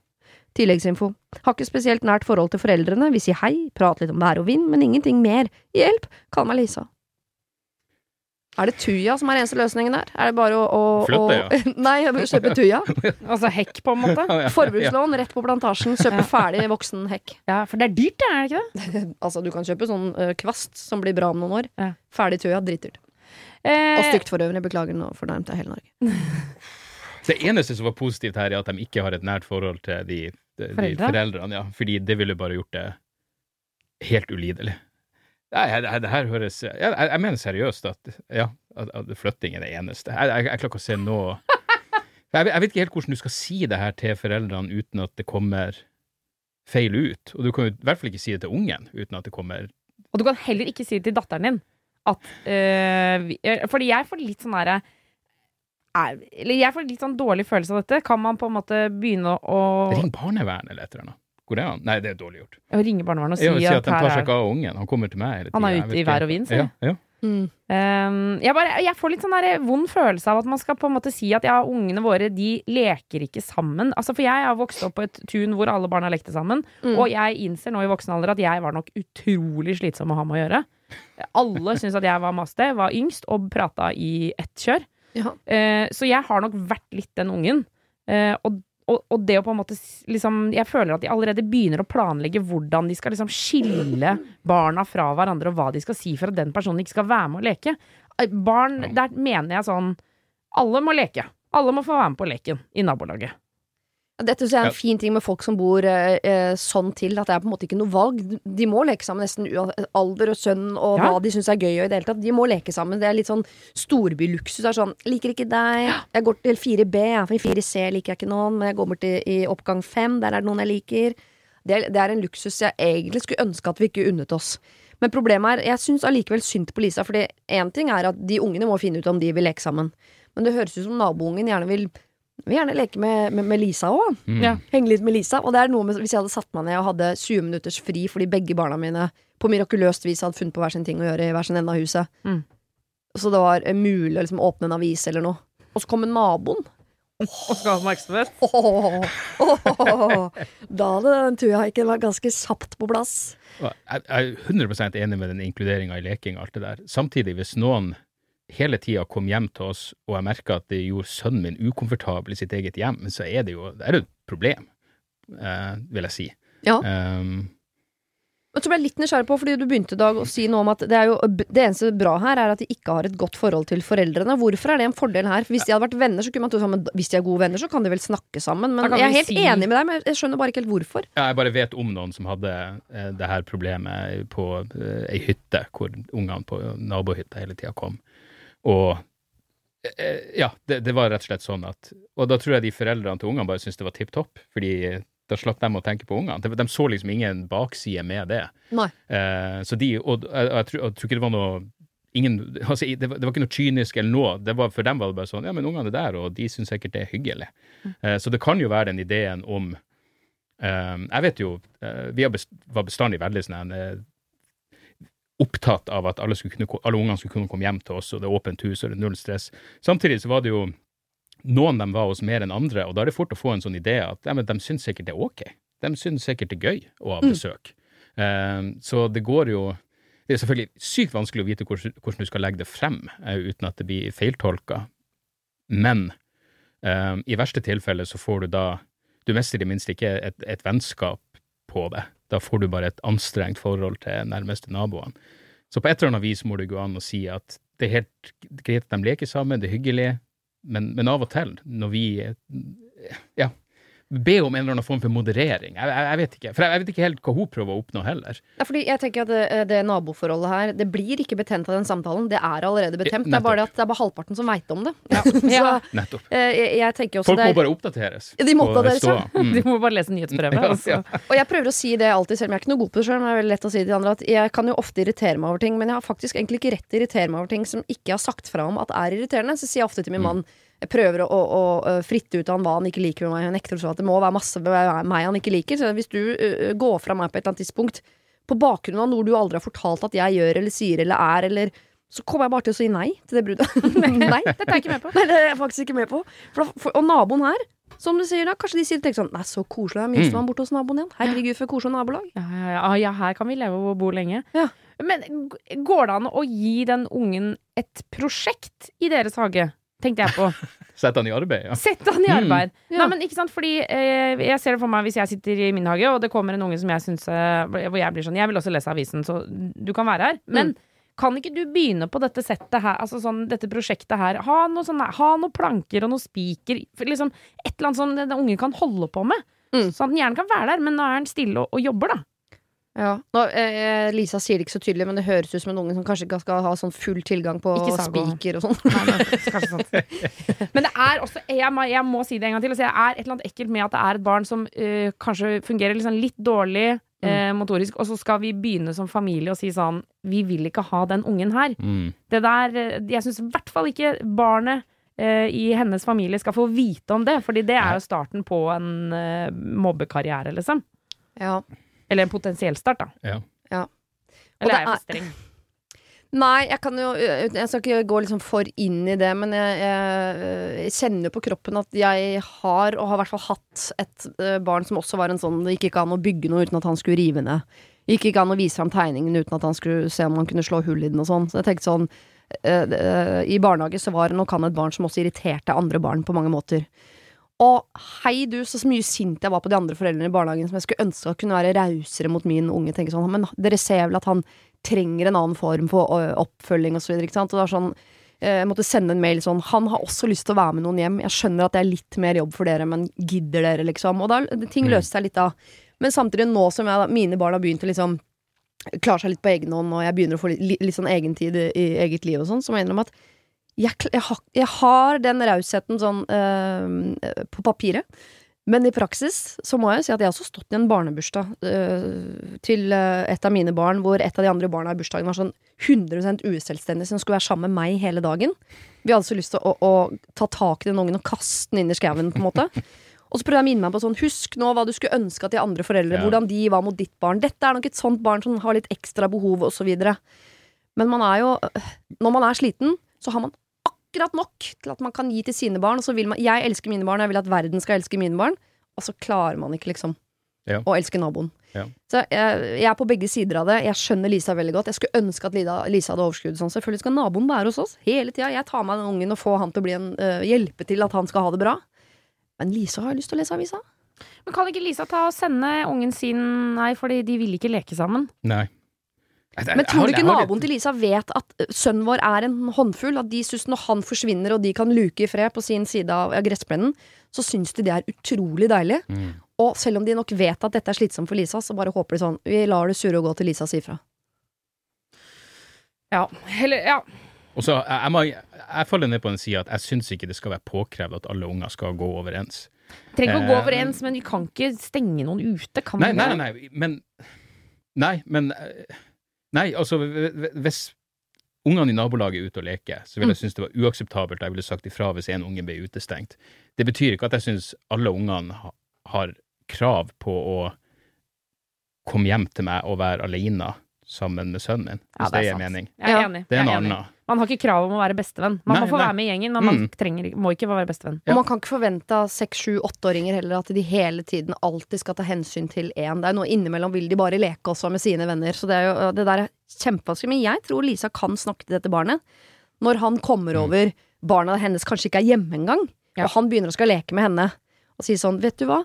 Speaker 1: Tilleggsinfo. Har ikke spesielt nært forhold til foreldrene, vi sier hei, prater litt om vær og vind, men ingenting mer. Hjelp! Kall meg Lisa. Er det Tuja som er eneste løsningen der? Er det bare å, å,
Speaker 3: Flytte, ja.
Speaker 1: Nei, kjøpe Tuja.
Speaker 2: altså hekk, på en måte?
Speaker 1: Forbrukslån rett på plantasjen. Kjøpe ferdig voksen hekk.
Speaker 2: Ja, For det er dyrt, det, er det ikke det?
Speaker 1: altså, du kan kjøpe sånn uh, kvast som blir bra om noen år. Ja. Ferdig Tuja, dritdyrt. Eh... Og stygt for øvrig. Beklager, nå fornærmet jeg hele Norge.
Speaker 3: det eneste som var positivt her, er at de ikke har et nært forhold til de de, de foreldrene, ja. Fordi det ville bare gjort det helt ulidelig. Nei, det her høres Jeg, jeg mener seriøst at, ja, at, at flytting er det eneste. Jeg, jeg, jeg klarer ikke å se noe jeg, jeg, vet ikke helt hvordan du skal si det her til foreldrene uten at det kommer feil ut. Og du kan jo i hvert fall ikke si det til ungen uten at det kommer
Speaker 2: Og du kan heller ikke si det til datteren din at øh, Fordi jeg får litt sånn herre er, eller jeg får litt sånn dårlig følelse av dette. Kan man på en måte begynne å
Speaker 3: Ring barnevernet eller et eller annet. Går det an? Nei, det er dårlig gjort.
Speaker 2: Å ringe barnevernet og si,
Speaker 3: si at, at han tar seg ikke av ungen. Han kommer til meg hele
Speaker 2: tida. Han er ute i vær og vind,
Speaker 3: sier ja, ja.
Speaker 2: Mm. Um, jeg, bare, jeg, får litt sånn der vond følelse av at man skal på en måte si at ja, ungene våre de leker ikke sammen. Altså, for jeg har vokst opp på et tun hvor alle barna lekte sammen, mm. og jeg innser nå i voksen alder at jeg var nok utrolig slitsom å ha med å gjøre. Alle syntes at jeg var maste, var yngst og prata i ett kjør. Ja. Eh, så jeg har nok vært litt den ungen. Eh, og, og, og, det å på en måte liksom Jeg føler at de allerede begynner å planlegge hvordan de skal liksom skille barna fra hverandre, og hva de skal si for at den personen ikke skal være med å leke. Eh, barn, der mener jeg sånn alle må leke. Alle må få være med på leken i nabolaget.
Speaker 1: Dette er en ja. fin ting med folk som bor eh, eh, sånn til, at det er på en måte ikke noe valg. De må leke sammen nesten alder og sønn og ja. hva de syns er gøy. Og i det hele tatt. De må leke sammen. Det er litt sånn storbyluksus. Det er sånn 'Liker ikke deg. Jeg går til 4B, for i 4C liker jeg ikke noen, men jeg går bort til i oppgang 5, der er det noen jeg liker'. Det, det er en luksus jeg egentlig skulle ønske at vi ikke unnet oss. Men problemet er, jeg syns allikevel synd på Lisa, fordi én ting er at de ungene må finne ut om de vil leke sammen. Men det høres ut som naboungen gjerne vil vil gjerne leke med, med, med Lisa òg. Mm. Ja. Henge litt med Lisa. Og det er noe med, Hvis jeg hadde satt meg ned og hadde 20 minutters fri fordi begge barna mine på mirakuløst vis hadde funnet på hver sin ting å gjøre i hver sin ende av huset, mm. så det var mulig å liksom åpne en avis eller noe, og så kommer naboen
Speaker 2: og skal ha oppmerksomhet?
Speaker 1: da hadde den tuahaiken vært ganske sapt på plass.
Speaker 3: Jeg er 100% enig med den inkluderinga i leking og alt det der. Samtidig, hvis noen hele tida kom hjem til oss, og jeg merka at det gjorde sønnen min ukomfortabel i sitt eget hjem, så er det jo det er et problem, eh, vil jeg si.
Speaker 1: Ja. Um, og så ble jeg litt nysgjerrig på, fordi du begynte Dag å si noe om at det, jo, det eneste bra her er at de ikke har et godt forhold til foreldrene. Hvorfor er det en fordel her? For hvis de hadde vært venner, så kunne man tro sammen, hvis de er gode venner, så kan de vel snakke sammen. Men jeg er helt si... enig med deg, men jeg skjønner bare ikke helt hvorfor.
Speaker 3: Ja, jeg bare vet om noen som hadde eh, det her problemet på eh, ei hytte, hvor ungene på nabohytta hele tida kom. Og eh, ja, det, det, var rett og slett sånn at Og da tror jeg de foreldrene til ungene bare syntes det var tipp topp, fordi da slapp de å tenke på ungene. De, de, så liksom ingen bakside med det.
Speaker 1: Nei.
Speaker 3: Eh, så de, og, jeg, jeg, tror, jeg, tror, ikke det var noe ingen, altså, det, var, det, var, ikke noe kynisk eller noe. Det var, for dem var det bare sånn Ja, men ungene er der, og de syns sikkert det er hyggelig. Mm. Eh, så det kan jo være den ideen om eh, Jeg vet jo eh, Vi best, var bestandig veldig sånn eh, opptatt av at alle, kunne, alle ungene skulle kunne komme hjem til oss, og det er åpent hus og det er null stress. Samtidig så var det jo noen de var hos mer enn andre, og da er det fort å få en sånn idé at ja, men de syns sikkert det er ok. De syns sikkert det er gøy å ha mm. besøk. Mm. Uh, så det går jo Det er selvfølgelig sykt vanskelig å vite hvordan, hvordan du skal legge det frem uh, uten at det blir feiltolka, men uh, i verste tilfelle så får du da Du mister i det minste ikke et, et vennskap på det. Da får du bare et anstrengt forhold til nærmeste naboene. Så på et eller annet vis må det gå an å si at det er helt greit at de leker sammen, det er hyggelig, men, men av og til, når vi Ja, be om en eller annen form for moderering. Jeg, jeg, jeg, vet ikke. For jeg, vet ikke helt hva hun prøver å oppnå heller.
Speaker 1: Ja, fordi jeg tenker at det, det, naboforholdet her, det blir ikke betent av den samtalen. Det er allerede betent. Det er bare det at det er bare halvparten som veit om det.
Speaker 3: Ja. Så, Nettopp.
Speaker 1: Jeg, jeg, tenker også
Speaker 3: Folk må bare oppdateres.
Speaker 1: De må oppdateres, ja.
Speaker 2: Mm. De må bare lese nyhetsbrevet. Ja,
Speaker 1: altså. Og jeg prøver å si det alltid, selv om jeg er ikke noe god på det sjøl, men det er veldig lett å si til andre at jeg kan jo ofte irritere meg over ting, men jeg har faktisk egentlig ikke rett til å irritere meg over ting som ikke har sagt fra om at er irriterende. Så sier jeg ofte til min mm. Jeg prøver å, å, å, fritte ut av han hva han ikke liker med meg. Jeg nekter å at det må være masse med meg han ikke liker. Så hvis du uh, går fra meg på et eller annet tidspunkt på bakgrunn av noe du aldri har fortalt at jeg gjør eller sier eller er, eller så kommer jeg bare til å si nei til det bruddet.
Speaker 2: nei, dette er jeg ikke med på.
Speaker 1: Nei, det er jeg faktisk ikke med på. For, for, og naboen her, som du sier da, kanskje de sier tenker sånn Nei, så koselig, det er minstemann mm. borte hos naboen igjen. Herregud, for koselig nabolag.
Speaker 2: Ja, ja, ja, ja, her kan vi leve og bo lenge. Ja. Men går det an å gi den ungen et prosjekt i deres hage? Tenkte jeg på.
Speaker 3: Sett han i arbeid, ja.
Speaker 2: Sett han i mm. arbeid. Mm. Nei, men ikke sant, fordi eh, jeg ser det for meg hvis jeg sitter i min hage, og det kommer en unge som jeg syns eh, Hvor jeg blir sånn Jeg vil også lese avisen, så du kan være her. Men mm. kan ikke du begynne på dette settet her, altså sånn, dette prosjektet her? Ha noen sånne, ha noen planker og noen spiker. Liksom, et eller annet sånn den unge kan holde på med. Mm. Så den gjerne kan være der, men nå er han stille og, og jobber, da.
Speaker 1: Ja. Nå, eh, Lisa sier det ikke så tydelig, men det høres ut som en unge som kanskje ikke skal ha sånn full tilgang på spiker og sånn.
Speaker 2: men det er også jeg må, jeg må, si det en gang til. Altså, jeg er et eller annet ekkelt med at det er et barn som uh, kanskje fungerer liksom litt dårlig uh, motorisk, og så skal vi begynne som familie og si sånn Vi vil ikke ha den ungen her. Mm. Det der Jeg syns i hvert fall ikke barnet i hennes familie skal få vite om det, fordi det er jo starten på en mobbekarriere, liksom.
Speaker 1: Ja.
Speaker 2: Eller en potensiell start, da.
Speaker 3: Ja.
Speaker 1: ja.
Speaker 2: Eller er jeg for streng?
Speaker 1: Nei, jeg kan jo Jeg skal ikke gå liksom for inn i det, men jeg, jeg, jeg kjenner på kroppen at jeg har, og har i hvert fall hatt, et uh, barn som også var en sånn Det gikk ikke an å bygge noe uten at han skulle rive ned. Det gikk ikke an å vise fram tegningen uten at han skulle se om han kunne slå hull i den og sånn. Så jeg tenkte sånn uh, uh, I barnehage så var det nok han et barn som også irriterte andre barn på mange måter. Og hei du, så mye sint jeg var på de andre foreldrene i barnehagen som jeg skulle ønske at kunne være rausere mot min unge. Tenke sånn, Men dere ser vel at han trenger en annen form for oppfølging og så. Og det var sånn Jeg måtte sende en mail sånn Han har også lyst til å være med noen hjem. Jeg skjønner at det er litt mer jobb for dere, men gidder dere, liksom? Og da ting mm. løste seg litt da. Men samtidig, nå som jeg, mine barn har begynt å liksom klare seg litt på egen hånd, og jeg begynner å få litt, litt sånn egentid i, i eget liv og sånn, så må jeg innrømme at jeg, jeg, har, jeg, har, den rausheten sånn øh, på papiret. Men i praksis så må jeg si at jeg har også stått i en barnebursdag uh, til uh, et av mine barn, hvor et av de andre barna i bursdagen var sånn 100% uselvstendig, som skulle være sammen med meg hele dagen. Vi hadde så lyst til å, å, å ta tak i den ungen og kaste den inn i skauen, på en måte. Og så prøvde jeg å minne meg på sånn Husk nå hva du skulle ønske at de andre foreldre, ja. hvordan de var mot ditt barn. Dette er nok et sånt barn som har litt ekstra behov, osv. Men man er jo Når man er sliten, så har man akkurat nok til at man kan gi til sine barn. Og så vil man, jeg elsker mine barn, og jeg vil at verden skal elske mine barn. Og så klarer man ikke, liksom, ja. å elske naboen. Ja. Så jeg, jeg, er på begge sider av det. Jeg skjønner Lisa veldig godt. Jeg skulle ønske at Lisa, Lisa hadde overskudd sånn. Selvfølgelig skal naboen være hos oss hele tida. Jeg tar med den ungen og får han til å bli en, uh, hjelpe til at han skal ha det bra. Men Lisa har lyst til å lese avisa.
Speaker 2: Men kan ikke Lisa ta og sende ungen sin Nei, fordi de vil ikke leke sammen?
Speaker 3: Nei.
Speaker 1: Men tror du ikke naboen til Lisa vet at eh, sønnen vår er en håndfull? At de synes når han forsvinner og de kan luke i fred på sin side av gressplenen, så syns de det er utrolig deilig. Mm. Og selv om de nok vet at dette er slitsomt for Lisa, så bare håper de sånn Vi lar det surre og gå til Lisa sier fra.
Speaker 2: Ja. Heller Ja.
Speaker 3: Og så, jeg, må, jeg faller ned på den sida at jeg syns ikke det skal være påkrevd at alle unger skal gå overens.
Speaker 2: Trenger ikke å gå eh, overens, men vi kan ikke stenge noen ute, kan
Speaker 3: nei, nei, nei, nei, men Nei, men eh, Nei, altså, hvis ungene i nabolaget er ute og leker, så ville jeg mm. synes det var uakseptabelt. Jeg ville sagt ifra hvis en unge ble utestengt. Det betyr ikke at jeg synes alle ungene har krav på å komme hjem til meg og være alene sammen med sønnen min, hvis ja, det, det er mening.
Speaker 2: Jeg er enig.
Speaker 3: Det er noe annet.
Speaker 2: Man har ikke krav om å være bestevenn. Man nei, må få nei. være med i gjengen, men man mm. trenger, må ikke være bestevenn.
Speaker 1: Ja. Og man kan ikke forvente av seks, sju, åtteåringer heller at de hele tiden alltid skal ta hensyn til én. Det er noe innimellom vil de bare leke også med sine venner, så det, er jo, det der er kjempevanskelig. Men jeg tror Lisa kan snakke til dette barnet når han kommer mm. over barna hennes kanskje ikke er hjemme engang, ja. og han begynner å skal leke med henne og si sånn, vet du hva,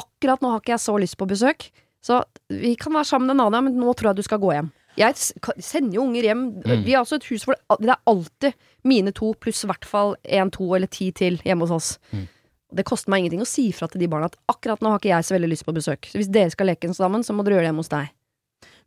Speaker 1: akkurat nå har ikke jeg så lyst på besøk, så vi kan være sammen en annen gang, men nå tror jeg du skal gå hjem. Jeg sender jo unger hjem. Mm. Vi har også et hus hvor det er alltid mine to pluss i hvert fall én, to eller ti til hjemme hos oss. Mm. Det koster meg ingenting å si fra til de barna at akkurat nå har ikke jeg så veldig lyst på besøk. Så hvis dere skal leke sammen, så må dere gjøre det hjemme hos deg.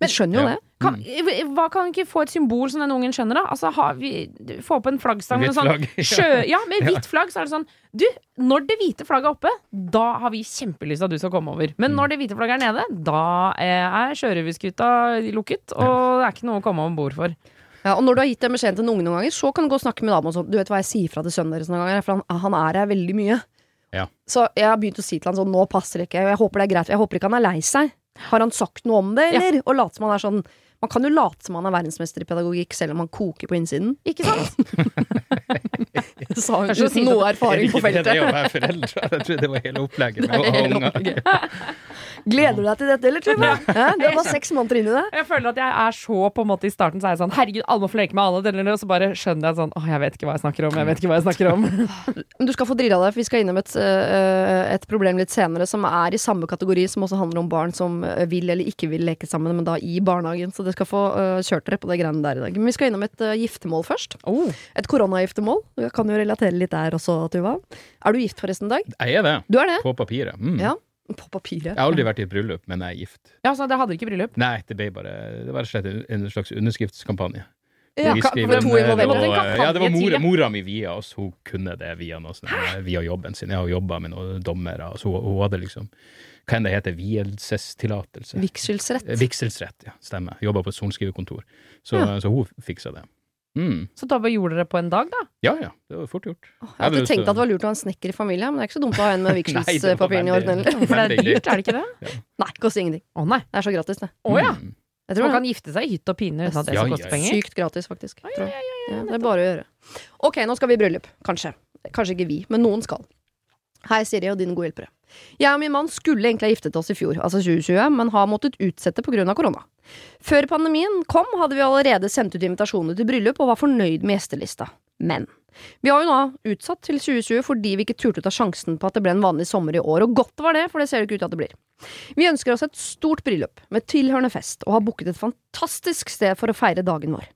Speaker 1: Men skjønner jo ja. det.
Speaker 2: Kan, mm. hva kan ikke få et symbol som den ungen skjønner, da? Altså, vi, få opp en flaggstang med sånn sjø, Ja, med hvitt flagg, så er det sånn Du, når det hvite flagget er oppe, da har vi kjempelyst til at du skal komme over. Men mm. når det hvite flagget er nede, da er sjørøverskuta lukket, og det er ikke noe å komme om bord for.
Speaker 1: Ja, og når du har gitt den beskjeden til en unge noen ganger, så kan du gå og snakke med sånn Du vet hva jeg sier fra til sønnen deres noen ganger, for han, han er her veldig mye.
Speaker 3: Ja.
Speaker 1: Så jeg har begynt å si til han sånn Nå passer det ikke. Jeg håper det er greit. Jeg håper ikke han er lei seg. Har han sagt noe om det, eller? Ja. Og late som han er sånn Man kan jo late som han er verdensmester i pedagogikk selv om han koker på innsiden.
Speaker 2: Ikke sant?
Speaker 1: det sa hun uten noe erfaring på feltet.
Speaker 3: Det å være foreldre, jeg trodde det var hele opplegget med å ha unger.
Speaker 1: Gleder du deg til dette, eller, Trine? Ja, du er bare seks måneder inn i det.
Speaker 2: Jeg føler at jeg er så på en måte i starten så er jeg sånn Herregud, alle må få leke med alle. Og så bare skjønner jeg sånn Åh, jeg vet ikke hva jeg snakker om. Jeg vet ikke hva jeg snakker om.
Speaker 1: Du skal få drilla deg, for vi skal innom et, eh, et problem litt senere som er i samme kategori, som også handler om barn som eh, vil eller ikke vil leke sammen, men da i barnehagen. Så dere skal få uh, kjørt dere på det greiene der i dag. Men vi skal innom et giftermål først.
Speaker 2: Oh.
Speaker 1: Et koronagiftermål. Du kan jo relatere litt der også, Tuva. Er du gift forresten, Dag?
Speaker 3: Jeg er det.
Speaker 1: Du er det?
Speaker 3: På papiret. Mm.
Speaker 1: Ja. På papiret.
Speaker 3: Jeg har aldri vært i et bryllup, men jeg er gift.
Speaker 2: Ja, Så dere hadde ikke bryllup?
Speaker 3: Nei, det ble bare Det var rett og slett en slags underskriftskampanje.
Speaker 1: Ja, for to var,
Speaker 3: Ja, det var mora, mora mi via oss. Hun kunne det via, noe, via jobben sin. Jeg har jobba med noen dommere, så hun, hun hadde liksom hva enn det heter, vielsestillatelse.
Speaker 1: Vigselsrett.
Speaker 3: Vigselsrett, ja. Stemmer. Jobba på et sorenskriverkontor. Så, ja. så hun fiksa det. Mm.
Speaker 2: Så da bare gjorde dere på en dag, da?
Speaker 3: Ja, ja. Det var fort gjort.
Speaker 1: Oh, jeg hadde tenkt at det var lurt å ha en snekker i familien, men det er ikke så dumt å ha en med vigselspapirene i orden heller.
Speaker 2: For det er dyrt, er det ikke det? Ja.
Speaker 1: Nei, koster ingenting.
Speaker 2: Å oh, nei.
Speaker 1: Det er så gratis, det.
Speaker 2: Å oh, ja. Mm. Jeg tror Man kan gifte seg i hytt og pine uten at det skal koste penger.
Speaker 1: Sykt gratis, faktisk. Ja, det er bare å gjøre. Ok, nå skal vi i bryllup. Kanskje. Kanskje ikke vi, men noen skal. Hei, Siri og dine gode hjelpere. Jeg og min mann skulle egentlig ha giftet oss i fjor, altså 2020, men har måttet utsette pga. korona. Før pandemien kom, hadde vi allerede sendt ut invitasjoner til bryllup og var fornøyd med gjestelista. Men vi har jo nå utsatt til 2020 fordi vi ikke turte å ta sjansen på at det ble en vanlig sommer i år, og godt var det, for det ser det ikke ut til at det blir. Vi ønsker oss et stort bryllup med tilhørende fest, og har booket et fantastisk sted for å feire dagen vår.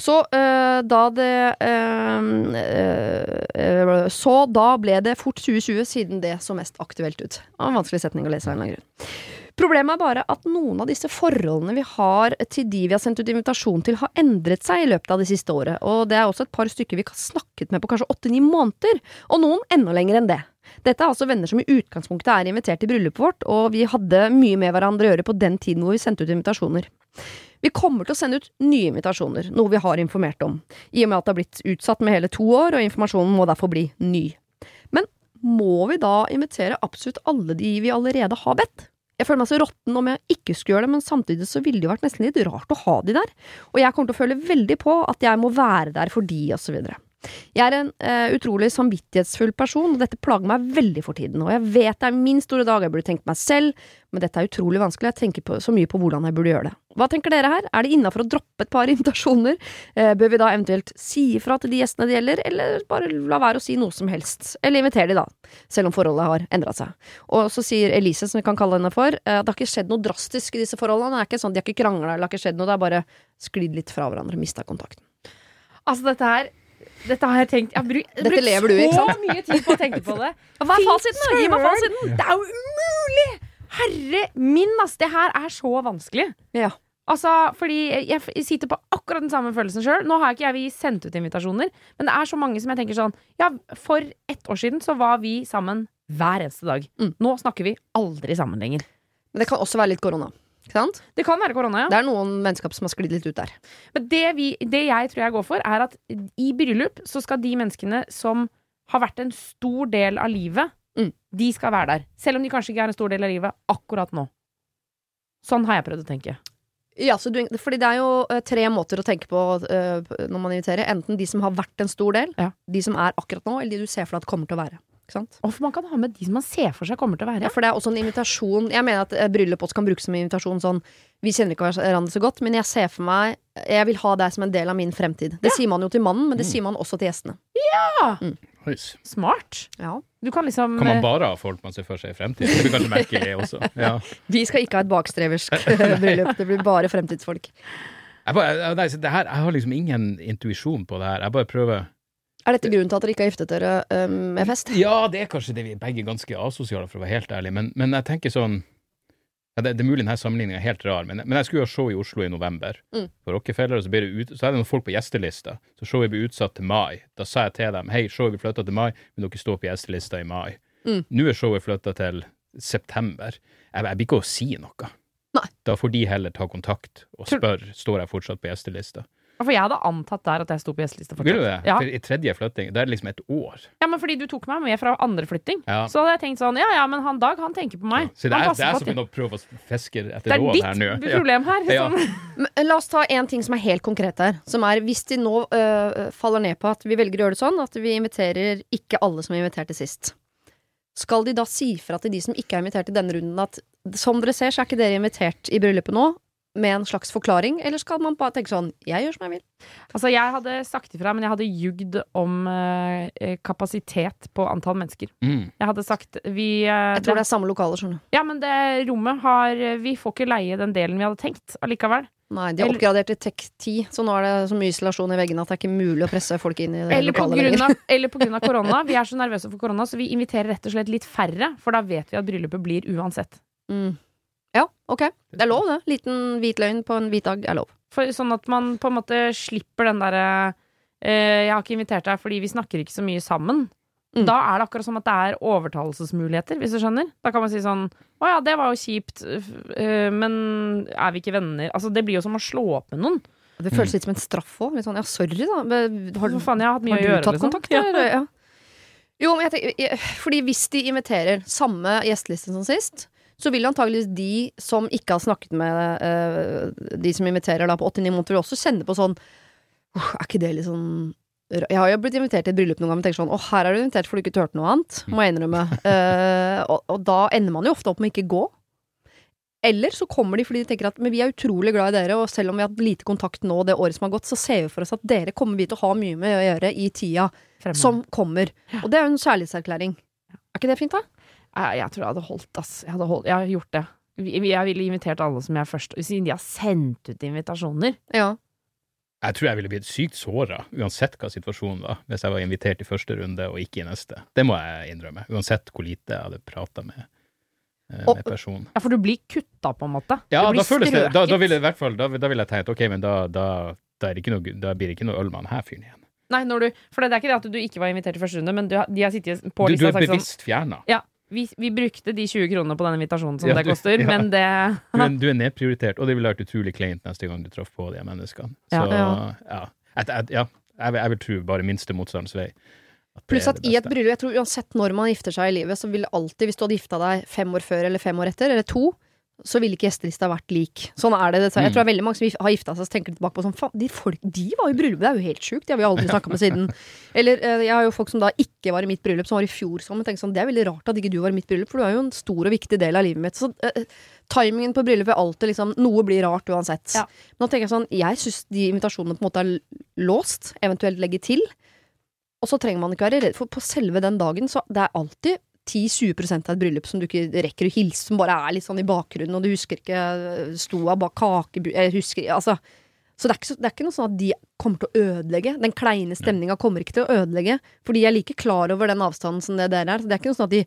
Speaker 1: Så uh, da det uh, uh, Så da ble det fort 2020, siden det så mest aktuelt ut. En vanskelig setning å lese av en eller annen grunn. Problemet er bare at noen av disse forholdene vi har til de vi har sendt ut invitasjon til, har endret seg i løpet av det siste året, og det er også et par stykker vi har snakket med på kanskje åtte-ni måneder, og noen enda lenger enn det. Dette er altså venner som i utgangspunktet er invitert i bryllupet vårt, og vi hadde mye med hverandre å gjøre på den tiden hvor vi sendte ut invitasjoner. Vi kommer til å sende ut nye invitasjoner, noe vi har informert om, i og med at det har blitt utsatt med hele to år, og informasjonen må derfor bli ny. Men må vi da invitere absolutt alle de vi allerede har bedt? Jeg føler meg så råtten om jeg ikke skulle gjøre det, men samtidig så ville det jo vært nesten litt rart å ha de der. Og jeg kommer til å føle veldig på at jeg må være der for de, og så videre. Jeg er en uh, utrolig samvittighetsfull person, og dette plager meg veldig for tiden. Og jeg vet det er min store dag, jeg burde tenkt meg selv, men dette er utrolig vanskelig. Jeg tenker på, så mye på hvordan jeg burde gjøre det. Hva tenker dere her? Er det innafor å droppe et par invitasjoner? Uh, bør vi da eventuelt si ifra til de gjestene det gjelder, eller bare la være å si noe som helst? Eller invitere de, da, selv om forholdet har endra seg. Og så sier Elise, som vi kan kalle henne for, uh, det har ikke skjedd noe drastisk i disse forholdene. Det er ikke sånn, De har ikke krangla eller har ikke skjedd noe, det er bare sklidd litt fra hverandre, mista kontakten.
Speaker 2: Altså, dette her dette har jeg tenkt Jeg har brukt,
Speaker 1: lever du
Speaker 2: så mye tid på å tenke på det.
Speaker 1: Hva er fasiten? Gi meg fasiten!
Speaker 2: Det er jo umulig! Herre min, ass! Det her er så vanskelig.
Speaker 1: Ja.
Speaker 2: Altså, fordi jeg, sitter på akkurat den samme følelsen sjøl. Nå har ikke jeg vi sendt ut invitasjoner, men det er så mange som jeg tenker sånn Ja, for ett år siden så var vi sammen hver eneste dag. Mm. Nå snakker vi aldri sammen lenger.
Speaker 1: Men det kan også være litt korona.
Speaker 2: Det kan være korona, ja.
Speaker 1: Det er noen vennskap som har sklidd litt ut der.
Speaker 2: Men det, vi, det, jeg tror jeg går for, er at i bryllup så skal de menneskene som har vært en stor del av livet, mm. de skal være der. Selv om de kanskje ikke er en stor del av livet akkurat nå. Sånn har jeg prøvd å tenke.
Speaker 1: Ja, du, fordi det er jo uh, tre måter å tenke på uh, når man inviterer. Enten de som har vært en stor del, ja. de som er akkurat nå, eller de du ser for deg at kommer til å være.
Speaker 2: Og for man kan ha med de som man ser for seg kommer til å være.
Speaker 1: Ja, for det er også en invitasjon. Jeg mener at eh, bryllup også kan brukes som invitasjon sånn Vi kjenner ikke hverandre så godt, men jeg ser for meg Jeg vil ha deg som en del av min fremtid. Det ja. sier man jo til mannen, men det mm. sier man også til gjestene.
Speaker 2: Ja! Mm. Smart.
Speaker 1: Ja.
Speaker 2: Du kan liksom
Speaker 3: Kan man eh, bare ha folk man ser for seg i fremtiden? Det blir kanskje merkelig også. Ja.
Speaker 1: Vi skal ikke ha et bakstreversk bryllup. Det blir bare fremtidsfolk.
Speaker 3: Jeg, bare, nei, her, jeg har liksom ingen intuisjon på det her. Jeg bare prøver
Speaker 1: er dette grunnen til at dere ikke har giftet dere um, med fest?
Speaker 3: Ja, det er kanskje det vi er begge ganske asosiale, for å være helt ærlig, men, men jeg tenker sånn ja, det, det, er mulig denne sammenligninga er helt rar, men, men jeg skulle ha show i Oslo i november mm. for Rockefeller, og så, blir det ut, så er det noen folk på gjestelista. Så showet blir utsatt til mai. Da sa jeg til dem hei, showet blir flytta til mai, men dere står på gjestelista i mai. Mm. Nå er showet flytta til september. Jeg, jeg blir ikke å si noe.
Speaker 1: Nei.
Speaker 3: Da får de heller ta kontakt og spørre står jeg fortsatt på gjestelista.
Speaker 2: For jeg hadde antatt der at jeg sto på gjestelista
Speaker 3: fortsatt. Vil du det? Ja. For I tredje flytting, da er det liksom et år.
Speaker 2: Ja, men fordi du tok meg med fra andre flytting. Ja. Så hadde jeg tenkt sånn, ja ja, men han Dag, han tenker på meg. Ja.
Speaker 3: Så det er, det er som å prøve å fiske etter råd her nå.
Speaker 2: Det er ditt problem her. Sånn.
Speaker 1: La oss ta en ting som er helt konkret her. Som er hvis de nå øh, faller ned på at vi velger å gjøre det sånn, at vi inviterer ikke alle som er invitert til sist. Skal de da si fra til de som ikke er invitert i denne runden at som dere ser, så er ikke dere invitert i bryllupet nå, med en slags forklaring, eller skal man bare tenke sånn jeg gjør som jeg vil?
Speaker 2: Altså, jeg hadde sagt ifra, men jeg hadde jugd om uh, kapasitet på antall mennesker. Mm. Jeg hadde sagt vi
Speaker 1: uh, Jeg tror det, det er samme lokaler, skjønner
Speaker 2: du. Ja, men det rommet har Vi får ikke leie den delen vi hadde tenkt allikevel.
Speaker 1: Nei, de har oppgradert til Tech 10, så nå er det så mye isolasjon i veggene at det er ikke mulig å presse folk inn i det
Speaker 2: eller lokalet lenger. eller på grunn av korona. Vi er så nervøse for korona, så vi inviterer rett og slett litt færre, for da vet vi at bryllupet blir uansett.
Speaker 1: Mm. Ja, ok. Det er lov, det. Liten hvit løgn på en hvit dag er lov.
Speaker 2: For, sånn at man på en måte slipper den derre eh, 'Jeg har ikke invitert deg fordi vi snakker ikke så mye sammen'. Mm. Da er det akkurat som at det er overtalelsesmuligheter, hvis du skjønner. Da kan man si sånn 'Å ja, det var jo kjipt, øh, men er vi ikke venner?' Altså, det blir jo som å slå opp med noen.
Speaker 1: Det føles litt som en straff òg. Litt sånn 'ja, sorry, da'.
Speaker 2: Har, faen, jeg har du gjøre,
Speaker 1: tatt liksom. kontakt? Ja. Ja. Jo, men jeg tenker, fordi hvis de inviterer samme gjesteliste som sist, så vil antageligvis de som ikke har snakket med uh, de som inviterer da på 89 måneder, vil også kjenne på sånn uh, Er ikke det litt sånn jeg har jo blitt invitert til et bryllup noen ganger og tenker sånn Å, her er du invitert for du ikke turte noe annet. Må jeg innrømme. Uh, og, og, da ender man jo ofte opp med ikke gå. Eller så kommer de fordi de tenker at men vi er utrolig glad i dere, og selv om vi har hatt lite kontakt nå det året som har gått, så ser vi for oss at dere kommer vi til å ha mye med å gjøre i tida Fremme. som kommer. Og det er jo en kjærlighetserklæring. Er ikke det fint, da?
Speaker 2: Jeg, jeg tror jeg hadde holdt, ass. Jeg, hadde holdt, jeg hadde gjort det. Jeg ville invitert alle som jeg først Siden de har sendt ut invitasjoner.
Speaker 1: Ja.
Speaker 3: Jeg tror jeg ville blitt sykt såra, uansett hva situasjonen var, hvis jeg var invitert i første runde og ikke i neste. Det må jeg innrømme. Uansett hvor lite jeg hadde prata med, eh, med personen.
Speaker 2: Ja, for du blir kutta, på en måte?
Speaker 3: Ja, da, føles det, da, da vil jeg i hvert fall da, da vil jeg tenke ok, men da, da, da, noe, da blir det ikke noe øl med han her fyren igjen.
Speaker 2: Nei, du, for det er ikke det at du ikke var invitert i første runde, men du, de har sittet på
Speaker 3: lista
Speaker 2: og
Speaker 3: sagt sånn Du er bevisst fjerna.
Speaker 2: Ja, vi, vi, brukte de 20 kronene på den invitasjonen som ja, det koster, ja. men det
Speaker 3: Men du er nedprioritert, og det ville vært utrolig kleint neste gang du traff på de menneskene. Så ja, jeg, ja jeg, jeg, vil tro bare minste motstandens vei.
Speaker 1: Pluss at i et bryllup, jeg tror uansett når man gifter seg i livet, så vil alltid, hvis du hadde gifta deg fem år før eller fem år etter, eller to, så ville ikke gjestelista vært lik. Sånn er det. Jeg tror det er veldig mange som har gifta seg, og tenker tilbake på sånn Faen, de, folk, de var i bryllupet, det er jo helt sjukt. Det har vi aldri snakka med siden. Eller eh, jeg har jo folk som da ikke var i mitt bryllup, som var i fjor sånn, men tenker sånn Det er veldig rart at ikke du var i mitt bryllup, for du er jo en stor og viktig del av livet mitt. Så uh, timingen på bryllupet er alltid liksom Noe blir rart uansett. Ja. Men nå tenker jeg sånn Jeg syns de invitasjonene på en måte er låst, eventuelt legge til. Og så trenger man ikke være redd, for på selve den dagen så det er alltid 10-20 av et bryllup som du ikke rekker å hilse, som bare er litt sånn i bakgrunnen, og du husker ikke eh, stoa bak kakebu... Husker Altså. Så det, så det, er ikke noe sånn at de kommer til å ødelegge. Den kleine stemninga kommer ikke til å ødelegge. for de er like klar over den avstanden som det dere er. Så det er ikke noe sånn at de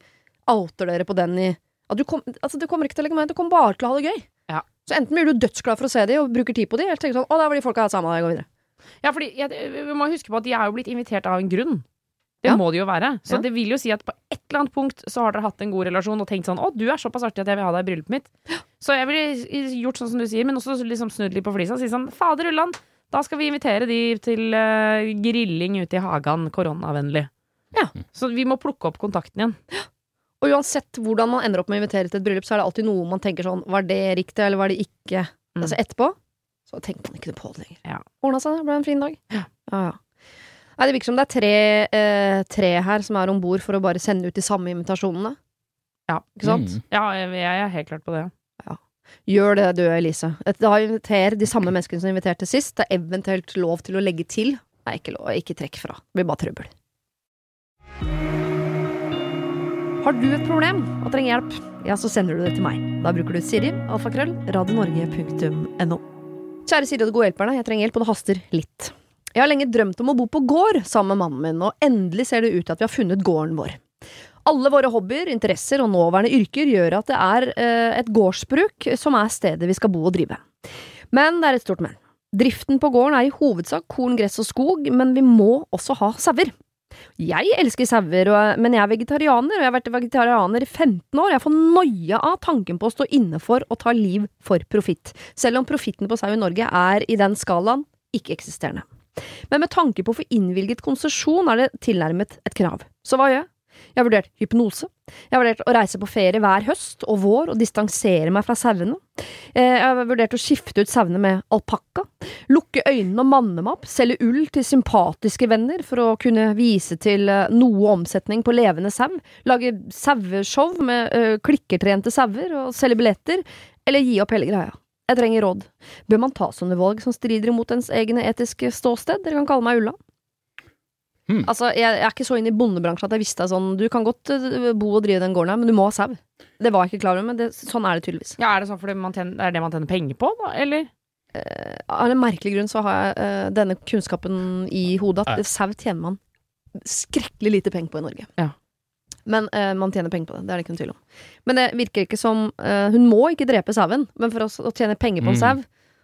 Speaker 1: outer dere på den i at du, kom, altså du kommer ikke til å legge meg Du kommer bare til å ha det gøy.
Speaker 2: Ja.
Speaker 1: Så enten blir du dødsglad for å se de og bruker tid på de, eller tenker sånn Å, der var de folka og jeg går videre.
Speaker 2: Ja, fordi jeg, vi må huske på at de er jo blitt invitert av en grunn. Det ja. må det jo være. Så det vil jo si at på et eller annet punkt så har dere hatt en god relasjon og tenkt sånn 'Å, du er såpass artig at jeg vil ha deg i bryllupet mitt'. Så jeg ville gjort sånn som du sier, men også liksom snudd litt på flisa og si sånn 'Fader ulland, da skal vi invitere de til uh, grilling ute i hagen, koronavennlig'. Ja. Så vi må plukke opp kontakten igjen.
Speaker 1: Og uansett hvordan man ender opp med å invitere til et bryllup, så er det alltid noe man tenker sånn 'Var det riktig, eller var det ikke?' Mm. Altså etterpå så tenker man ikke på det lenger. Ja. Ordna seg, det ble en fin dag. Ja, ja. ja. Nei, det virker som det er tre, eh, tre her som er om bord for å bare sende ut de samme invitasjonene.
Speaker 2: Ja. Ikke sant? Mm. Ja, jeg, er helt klart på det. Ja.
Speaker 1: Gjør det du, Elise. Da inviterer de samme menneskene som inviterte sist. Det er eventuelt lov til å legge til. Nei, ikke lov. Ikke trekk fra. Det blir bare trøbbel. Har du et problem og trenger hjelp, ja, så sender du det til meg. Da bruker du Siri, alfakrøll, radionorge.no. Kjære Siri og de gode hjelperne, jeg trenger hjelp, og det haster litt. Jeg har lenge drømt om å bo på gård sammen med mannen min, og endelig ser det ut til at vi har funnet gården vår. Alle våre hobbyer, interesser og nåværende yrker gjør at det er eh, et gårdsbruk som er stedet vi skal bo og drive. Men det er et stort men. Driften på gården er i hovedsak korn, gress og skog, men vi må også ha sauer. Jeg elsker sauer, men jeg er vegetarianer, og jeg har vært vegetarianer i 15 år. Jeg får noia av tanken på å stå inne for å ta liv for profitt, selv om profitten på sau i Norge er i den skalaen ikke-eksisterende. Men med tanke på å få innvilget konsesjon er det tilnærmet et krav. Så hva gjør jeg? Jeg har vurdert hypnose. Jeg har vurdert å reise på ferie hver høst og vår og distansere meg fra sauene. Eh, jeg har vurdert å skifte ut sauene med alpakka. Lukke øynene og manne meg opp. Selge ull til sympatiske venner for å kunne vise til eh, noe omsetning på levende sau. Lage saueshow med uh, klikkertrente sauer og selge billetter. Eller gi opp hele greia. Jeg trenger råd. Bør man ta sånne valg som strider imot ens egne etiske ståsted? Dere kan kalle meg Ulla. Hmm. Altså, jeg, jeg, er ikke så inne i bondebransjen at jeg visste sånn Du kan godt uh, bo og drive den gården her, men du må ha sau. Det var jeg ikke klar over, men det, sånn er det tydeligvis.
Speaker 2: Ja, Er det sånn fordi man tjener, er det man tjener penger på, da, eller?
Speaker 1: Uh, av en merkelig grunn så har jeg uh, denne kunnskapen i hodet at sau tjener man skrekkelig lite penger på i Norge. Ja. Men uh, man tjener penger på det. Det er det ikke noen tvil om. Men det virker ikke som uh, Hun må ikke drepe sauen, men for å, tjene penger på en mm. sau,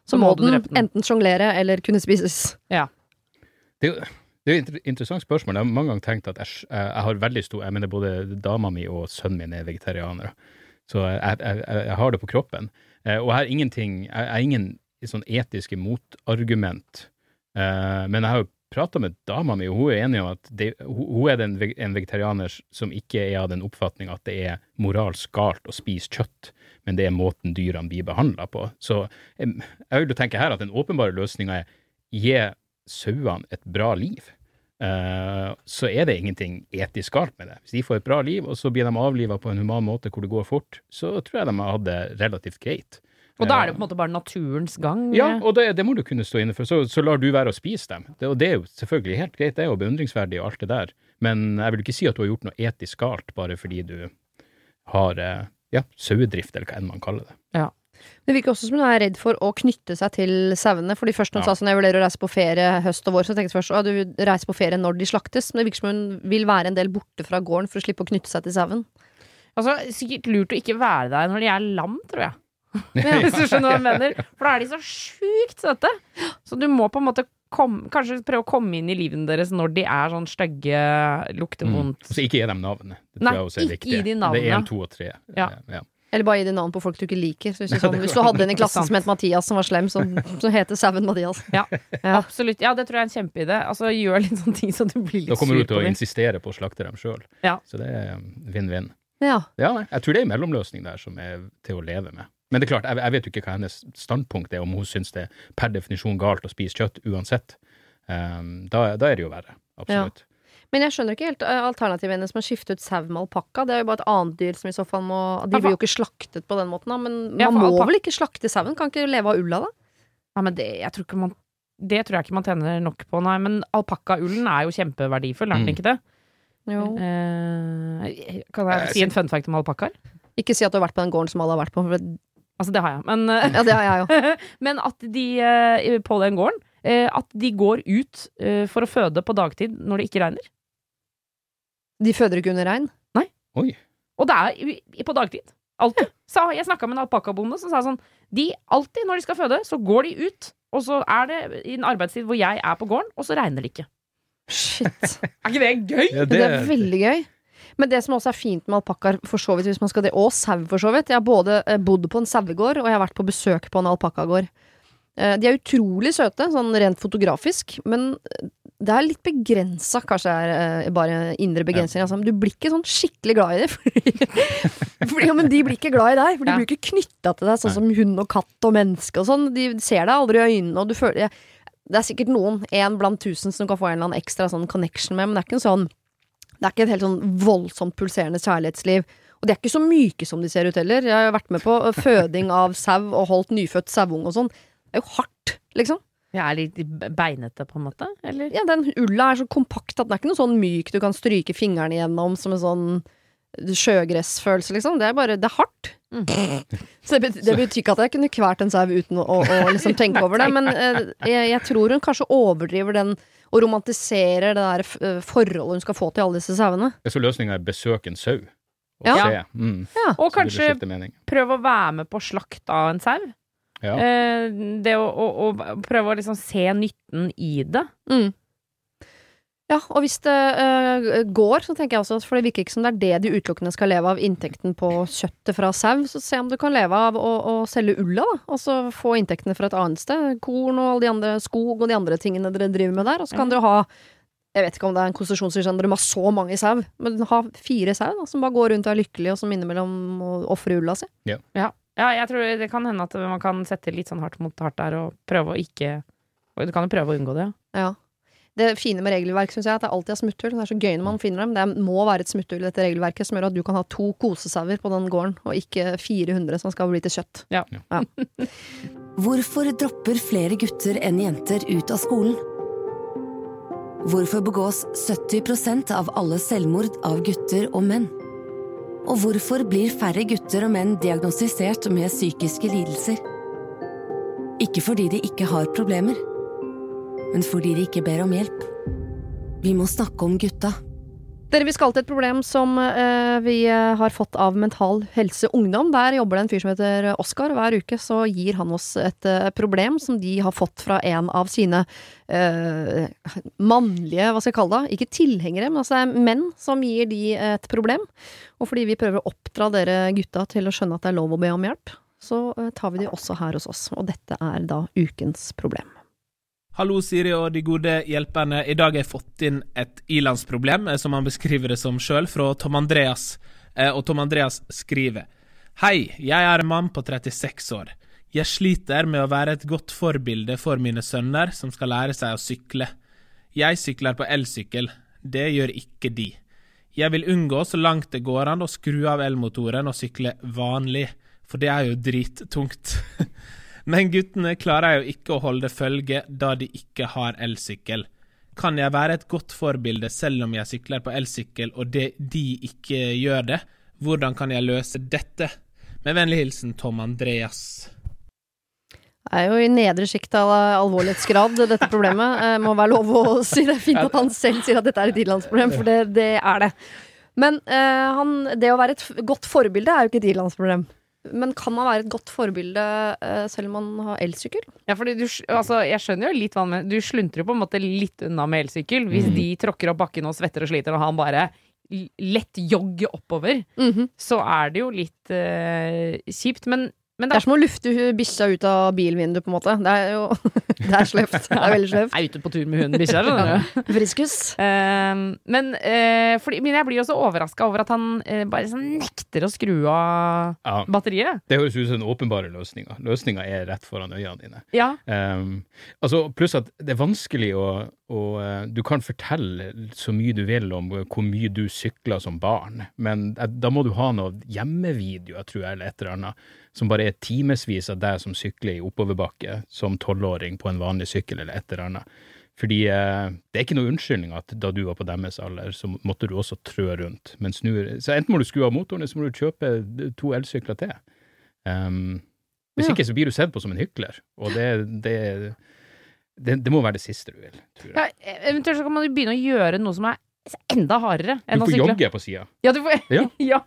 Speaker 1: så må, må den, den, enten sjonglere eller kunne spises.
Speaker 2: Ja.
Speaker 3: Det, det er et interessant spørsmål. Jeg har mange ganger tenkt at jeg, jeg har veldig stor Jeg mener både dama mi og sønnen min er vegetarianere. Så jeg, jeg, jeg, har det på kroppen. Uh, og jeg har ingenting Jeg har ingen sånn etiske motargument. men jeg har jo prata med dama mi, og hun er enig om at det, hun er den, en vegetarianer som ikke er av den oppfatning at det er moralsk galt å spise kjøtt, men det er måten dyrene blir behandla på. Så jeg, jeg vil jo tenke her at den åpenbare løsninga er gi sauene et bra liv. Uh, så er det ingenting etisk galt med det. Hvis de får et bra liv, og så blir de avliva på en human måte hvor det går fort, så tror jeg de har hatt det relativt greit.
Speaker 2: Og da er det på en måte bare naturens gang?
Speaker 3: Ja, og det, det må du kunne stå inne for. Så, så, lar du være å spise dem. Det, og det er jo selvfølgelig helt greit, det er jo beundringsverdig og alt det der. Men jeg vil ikke si at du har gjort noe etisk galt bare fordi du har eh, ja, sauedrift, eller hva enn man kaller det.
Speaker 2: Ja.
Speaker 1: Det virker også som hun er redd for å knytte seg til sauene. Fordi først hun ja. sa sånn jeg vurderer å reise på ferie høst og vår, så tenkte jeg først at du reiser på ferie når de slaktes. Men det virker som hun vil være en del borte fra gården for å slippe å knytte seg til sauen.
Speaker 2: Altså, sikkert lurt å ikke være der når de er lam, tror jeg. Hvis du skjønner hva jeg mener. For da er de så sjukt søte. Så du må på en måte kom, kanskje prøve å komme inn i livene deres når de er sånn stygge, lukter mm. vondt.
Speaker 3: Mm. Så ikke gi dem navnet. Det tror Nei, jeg også er viktig. Gi de navnet. Det er én, to og tre. Ja.
Speaker 1: ja. Eller bare gi de navn på folk du ikke liker. Hvis du, sånn, hvis du hadde en i klassen som het Mathias som var slem, så, så heter sauen Mathias.
Speaker 2: Ja, ja, absolutt. Ja, det tror jeg er en kjempeidé. Altså, gjør litt sånne ting så du blir litt sur
Speaker 3: Da kommer du til å insistere på å slakte dem sjøl. Ja. Så det er vinn-vinn.
Speaker 1: Ja.
Speaker 3: ja. Jeg tror det er en mellomløsning der som er til å leve med. Men det er klart, jeg, jeg vet jo ikke hva hennes standpunkt er, om hun syns det er per definisjon galt å spise kjøtt uansett. Um, da, da, er det jo verre. Absolutt.
Speaker 1: Men jeg skjønner ikke helt uh, alternativet hennes med å skifte ut sau med alpakka. Det er jo bare et annet dyr som i så fall må De blir jo ikke slaktet på den måten, da. Men man må vel ikke slakte sauen? Kan ikke leve av ulla, da?
Speaker 2: Ja, men det, jeg tror ikke man, det tror jeg ikke man tjener nok på, nei. Men alpakkaullen er jo kjempeverdifull, er den mm. ikke det? Jo. Eh, kan jeg si en fun fact om alpakkaer?
Speaker 1: Ikke si at du har vært på den gården som alle har vært på.
Speaker 2: Altså, det har jeg, men
Speaker 1: Ja, det har jeg jo.
Speaker 2: men at de eh, på den gården At de går ut for å føde på dagtid når det ikke regner.
Speaker 1: De føder ikke under regn?
Speaker 2: Nei.
Speaker 3: Oi.
Speaker 2: Og det er på dagtid. Alltid. Så jeg snakka med en alpakkabonde som sa sånn De alltid når de skal føde, så går de ut, og så er det i en arbeidstid hvor jeg er på gården, og så regner det ikke.
Speaker 1: Shit.
Speaker 2: er ikke det gøy?
Speaker 1: Ja, det... det... er veldig gøy. Men det som også er fint med alpakkaer, for så vidt, hvis man skal det, og sau, for så vidt Jeg har både eh, bodd på en sauegård, og jeg har vært på besøk på en alpakkagård. Eh, de er utrolig søte, sånn rent fotografisk, men det er litt begrensa, kanskje er bare indre begrensninger. Ja. Altså. Du blir ikke sånn skikkelig glad i det. Fordi, fordi, ja, men de blir ikke glad i deg, for de ja. blir ikke knytta til deg, sånn som hund og katt og menneske og sånn. De ser deg aldri i øynene, og du føler Det er sikkert noen, én blant tusen, som du kan få en eller annen ekstra sånn connection med, men det er ikke en sånn Det er ikke et helt sånn voldsomt pulserende kjærlighetsliv. Og de er ikke så myke som de ser ut heller. Jeg har vært med på føding av sau og holdt nyfødt sauung og sånn. Det er jo hardt, liksom.
Speaker 2: Ja, Er litt beinete, på en måte? Eller?
Speaker 1: Ja, den ulla er så kompakt at den er ikke noe sånn myk du kan stryke fingrene gjennom som en sånn sjøgressfølelse, liksom. Det er bare Det er hardt. Mm. Så det, betyr, det, betyr ikke at jeg kunne kvært en sau uten å, å liksom tenke over det, men eh, jeg, jeg, tror hun kanskje overdriver den og romantiserer det der eh, forholdet hun skal få til alle disse sauene.
Speaker 3: Så løsninga er besøk en sau?
Speaker 2: Og, ja. Mm. ja. og kanskje prøve å være med på slakt av en sau. Ja. Eh, det å, å, å, prøve å liksom se nytten i det.
Speaker 1: Mm. Ja, og hvis det uh, går, så tenker jeg også, for det virker ikke som det er det de utelukkende skal leve av, inntekten på kjøttet fra sau, så se om du kan leve av å, å selge ulla, da. Og så få inntektene fra et annet sted. Korn og alle de andre skog og de andre tingene dere driver med der. Og så kan mm. dere ha jeg vet ikke om det er en konsesjonsregime dere må ha så mange sau, men ha fire sau da, som bare går rundt og er lykkelige, og som innimellom ofrer ulla si.
Speaker 2: Ja. ja. Ja, jeg tror det kan hende at man kan sette litt sånn hardt mot hardt der, og prøve å ikke Du kan jo prøve å unngå det,
Speaker 1: ja. ja. Det fine med regelverk synes jeg, er at det alltid er smutthull. Det er så gøy når man finner dem. Det må være et smutthull i dette regelverket som gjør at du kan ha to kosesauer på den gården, og ikke 400 som skal bli til kjøtt.
Speaker 2: Ja. ja.
Speaker 4: Hvorfor dropper flere gutter enn jenter ut av skolen? Hvorfor begås 70% av alle selvmord av gutter og menn? Og hvorfor blir færre gutter og menn diagnostisert med psykiske lidelser? Ikke fordi de ikke har problemer, men fordi de ikke ber om hjelp. Vi må snakke om gutta.
Speaker 1: Dere, Vi skal til et problem som eh, vi uh, har fått av Mental Helse Ungdom. Der jobber det en fyr som heter Oskar. Hver uke så gir han oss et eh, problem som de har fått fra en av sine mannlige, hva skal jeg kalle det, ikke tilhengere, men altså menn som gir de et problem. Og fordi vi prøver å oppdra dere gutta til å skjønne at det er lov å be om hjelp, så tar vi de også her hos oss. Og dette er da ukens problem.
Speaker 5: Hallo, Siri og de gode hjelperne. I dag har jeg fått inn et ilandsproblem, eh, som han beskriver det som sjøl, fra Tom Andreas. Eh, og Tom Andreas skriver Hei, jeg er en mann på 36 år. Jeg sliter med å være et godt forbilde for mine sønner som skal lære seg å sykle. Jeg sykler på elsykkel. Det gjør ikke de. Jeg vil unngå så langt det går an å skru av elmotoren og sykle vanlig, for det er jo drittungt. Men guttene klarer jo ikke å holde følge da de ikke har elsykkel. Kan jeg være et godt forbilde selv om jeg sykler på elsykkel og de, de ikke gjør det? Hvordan kan jeg løse dette? Med vennlig hilsen Tom Andreas.
Speaker 1: Det er jo i nedre sjikt av alvorlighetsgrad, dette problemet. Det må være lov å si det. Fint at han selv sier at dette er et ilandsproblem, for det, det, er det. Men uh, han, det å være et godt forbilde er jo ikke et ilandsproblem. Men kan man være et godt forbilde eh, selv om man har elsykkel?
Speaker 2: Ja, fordi du, altså, jeg skjønner jo litt hva med Du sluntrer jo på en måte litt unna med elsykkel. Hvis mm. de tråkker opp bakken og svetter og sliter, og han bare lett jogger oppover, mm -hmm. så er det jo litt uh, kjipt. Men
Speaker 1: men det, det er som å lufte bikkja ut av bilvinduet, på en måte. Det er jo Det er sløvt. Det er veldig sløvt.
Speaker 2: Jeg er ute på tur med hunden bikkja,
Speaker 1: ja. Friskus.
Speaker 2: Uh, men, uh, fordi, men, jeg blir jo så overraska over at han uh, bare sånn nekter å skru av ja. batteriet.
Speaker 3: Det høres ut som den åpenbare løsninga. Løsninga er rett foran øynene dine.
Speaker 2: Ja.
Speaker 3: Um, altså, pluss at det er vanskelig å og uh, du kan fortelle så mye du vil om hvor mye du sykla som barn, men uh, da må du ha noe hjemmevideoer, tror jeg, eller et eller annet, som bare er timevis av deg som sykler i oppoverbakke som tolvåring på en vanlig sykkel, eller et eller annet. Fordi det er ikke noe unnskyldning at da du var på deres alder, så måtte du også trø rundt. Mens nu, Så enten må du skru av motoren, eller så må du kjøpe to elsykler til. Um, hvis ja. ikke så blir du sett på som en hykler, og det, det det, det, må være det siste du vil.
Speaker 2: Ja, eventuelt så kan man jo begynne å gjøre noe som er enda hardere enn
Speaker 3: å sykle. Du får jogge på sida.
Speaker 2: Ja, du får, ja. ja.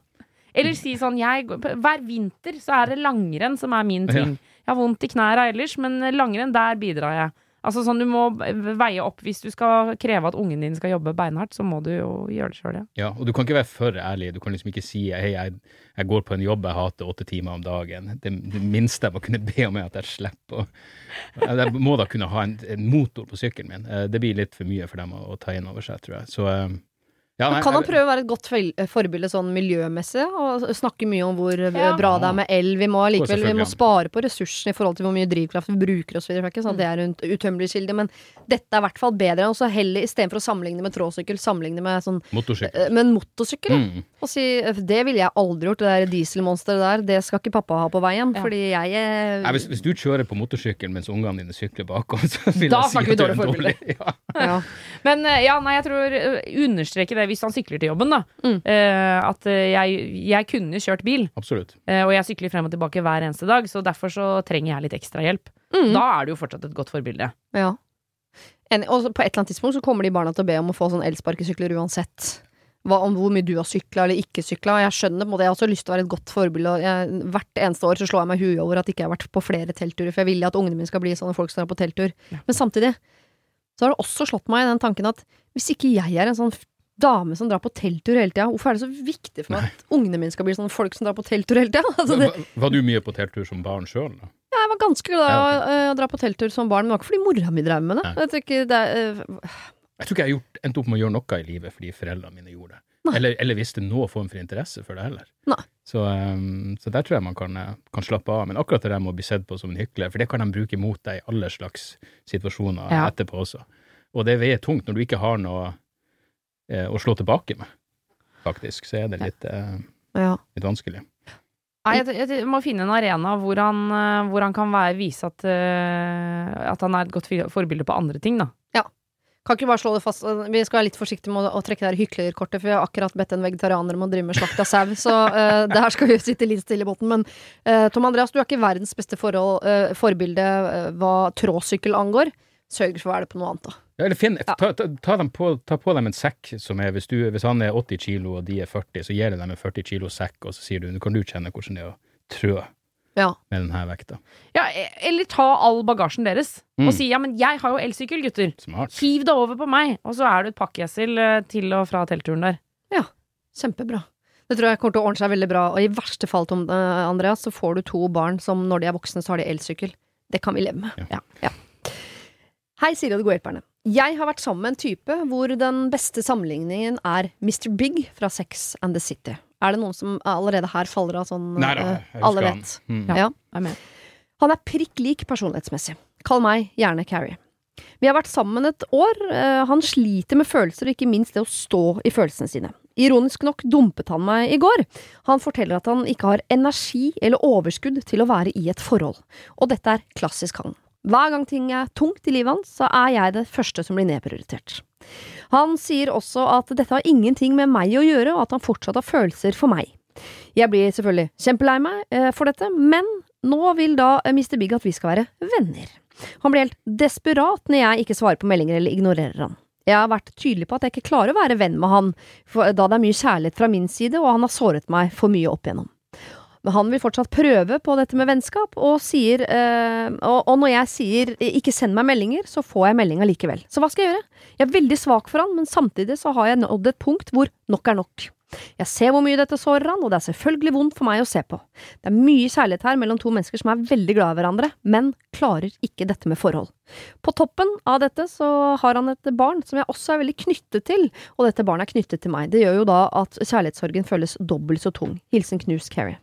Speaker 2: Eller si sånn jeg, Hver vinter så er det langrenn som er min ting. Jeg har vondt i knærne ellers, men langrenn, der bidrar jeg. Altså sånn Du må veie opp hvis du skal kreve at ungen din skal jobbe beinhardt, så må du jo gjøre det sjøl,
Speaker 3: ja. ja. Og du kan ikke være for ærlig. Du kan liksom ikke si hei, jeg, jeg går på en jobb jeg hater åtte timer om dagen. Det, det minste jeg må kunne be om, er at jeg slipper å Jeg må da kunne ha en, en motor på sykkelen min. Eh, det blir litt for mye for dem å, å ta inn over seg, tror jeg. Så eh,
Speaker 1: ja, nei, kan han prøve å være et godt eh, forbilde sånn miljømessig? Og snakke mye om hvor eh, ja. bra det er med el. Vi må likevel vi må spare på ressursene i forhold til hvor mye drivkraft vi bruker osv. Sånn det er en utømmelig kilde. Men dette er i hvert fall bedre. enn å heller istedenfor å sammenligne med tråsykkel, sammenligne med sånn
Speaker 3: Motorsykkel.
Speaker 1: Eh, med en motorsykkel. Mm. Og si det ville jeg aldri gjort, det der dieselmonsteret der. Det skal ikke pappa ha på veien. Ja. Fordi jeg er
Speaker 3: Nei, hvis, hvis, du kjører på motorsykkel mens ungene dine sykler bakom, så vil
Speaker 2: da
Speaker 3: jeg si
Speaker 2: at du er dårlig. Ja. Men ja, nei, jeg tror understreke det hvis han sykler til jobben, da. Mm. Uh, at jeg, jeg, kunne kjørt bil.
Speaker 3: Absolutt.
Speaker 2: Uh, og jeg sykler frem og tilbake hver eneste dag, så derfor så trenger jeg litt ekstra hjelp. Mm. Da er det jo fortsatt et godt forbilde.
Speaker 1: Ja. En, og på et eller annet tidspunkt så kommer de barna til å be om å få sånn elsparkesykler uansett. Hva, om hvor mye du har sykla eller ikke sykla. Jeg skjønner på en måte, jeg har også lyst til å være et godt forbilde. Jeg, hvert eneste år så slår jeg meg huet over at jeg ikke har vært på flere teltturer, for jeg vil at ungene mine skal bli sånne folk som er på telttur. Ja. Men samtidig så har det også slått meg i den tanken at hvis ikke jeg er en sånn dame som drar på telttur hele tida. Hvorfor er det så viktig for meg at ungene mine skal bli sånne folk som drar på telttur hele tida? Altså
Speaker 3: var, var, du mye på telttur som barn sjøl?
Speaker 1: Ja, jeg var ganske glad i ja, okay. å, å, dra på telttur som barn, men det var ikke fordi mora mi drev med det. Jeg tror ikke, det er, uh...
Speaker 3: jeg tror ikke jeg gjort, endte opp med å gjøre noe i livet fordi foreldrene mine gjorde det. Eller, eller visste noe form for interesse for det heller. Så, um, så, der tror jeg man kan, eh, kan, slappe av. Men akkurat det der med å bli sett på som en hykler, for det kan de bruke mot deg i alle slags situasjoner ja. etterpå også. Og det veier tungt når du ikke har noe eh, å slå tilbake med, faktisk. Så er det litt, eh, ja. litt vanskelig.
Speaker 2: Nei, jeg, jeg, må finne en arena hvor han, eh, hvor han kan være, vise at, uh, at han er et godt forbilde på andre ting, da.
Speaker 1: Ja. Kan ikke bare slå det fast. Vi skal være litt forsiktige med å, å trekke det hyklerkortet, for vi har akkurat bedt en vegetarianer om å drive med slakt av sau, så uh, det her skal vi sitte litt stille i båten. Men uh, Tom Andreas, du er ikke verdens beste forhold, forbilde hva tråsykkel angår. Sørg for å være det på noe annet, da.
Speaker 3: Ja, eller finn, ta, ta, ta, på, ta, på, dem en sekk som er hvis, du, hvis, han er 80 kilo og de er 40, så gir du dem en 40 kilo sekk, og så sier du kan du kjenne hvordan det er å trø ja. med denne vekta.
Speaker 2: Ja, e, eller ta all bagasjen deres mm. og si ja, men jeg har jo elsykkel, gutter. Smart. Hiv det over på meg, og så er du et pakkeessel eh, til og fra teltturen der.
Speaker 1: Ja, kjempebra. Det tror jeg kommer til å ordne seg veldig bra, og i verste fall, Tom uh, Andreas, så får du to barn som når de er voksne, så har de elsykkel. Det kan vi leve med. Ja. ja. ja. Hei, Siri og de gode hjelperne. Jeg har vært sammen med en type hvor den beste sammenligningen er Mr. Big fra Sex and the City. Er det noen som allerede her faller av sånn
Speaker 3: Nei da,
Speaker 1: uh, alle vet?
Speaker 3: Mm.
Speaker 1: Ja, er han er prikk lik personlighetsmessig. Kall meg gjerne Carrie. Vi har vært sammen et år. Uh, han sliter med følelser, og ikke minst det å stå i følelsene sine. Ironisk nok dumpet han meg i går. Han forteller at han ikke har energi eller overskudd til å være i et forhold, og dette er klassisk han. Hver gang ting er tungt i livet hans, så er jeg det første som blir nedprioritert. Han sier også at dette har ingenting med meg å gjøre, og at han fortsatt har følelser for meg. Jeg blir selvfølgelig kjempelei meg eh, for dette, men nå vil da eh, Mr. Big at vi skal være venner. Han blir helt desperat når jeg ikke svarer på meldinger eller ignorerer han. Jeg har vært tydelig på at jeg ikke klarer å være venn med han, da det er mye kjærlighet fra min side, og han har såret meg for mye opp igjennom. Men han vil fortsatt prøve på dette med vennskap, og sier eh, og, og, når jeg sier 'ikke send meg meldinger', så får jeg melding allikevel. Så hva skal jeg gjøre? Jeg er veldig svak for han, men samtidig så har jeg nådd et punkt hvor nok er nok. Jeg ser hvor mye dette sårer han, og det er selvfølgelig vondt for meg å se på. Det er mye kjærlighet her mellom to mennesker som er veldig glad i hverandre, men klarer ikke dette med forhold. På toppen av dette så har han et barn som jeg også er veldig knyttet til, og dette barnet er knyttet til meg. Det gjør jo da at kjærlighetssorgen føles dobbelt så tung. Hilsen Knus Carrie.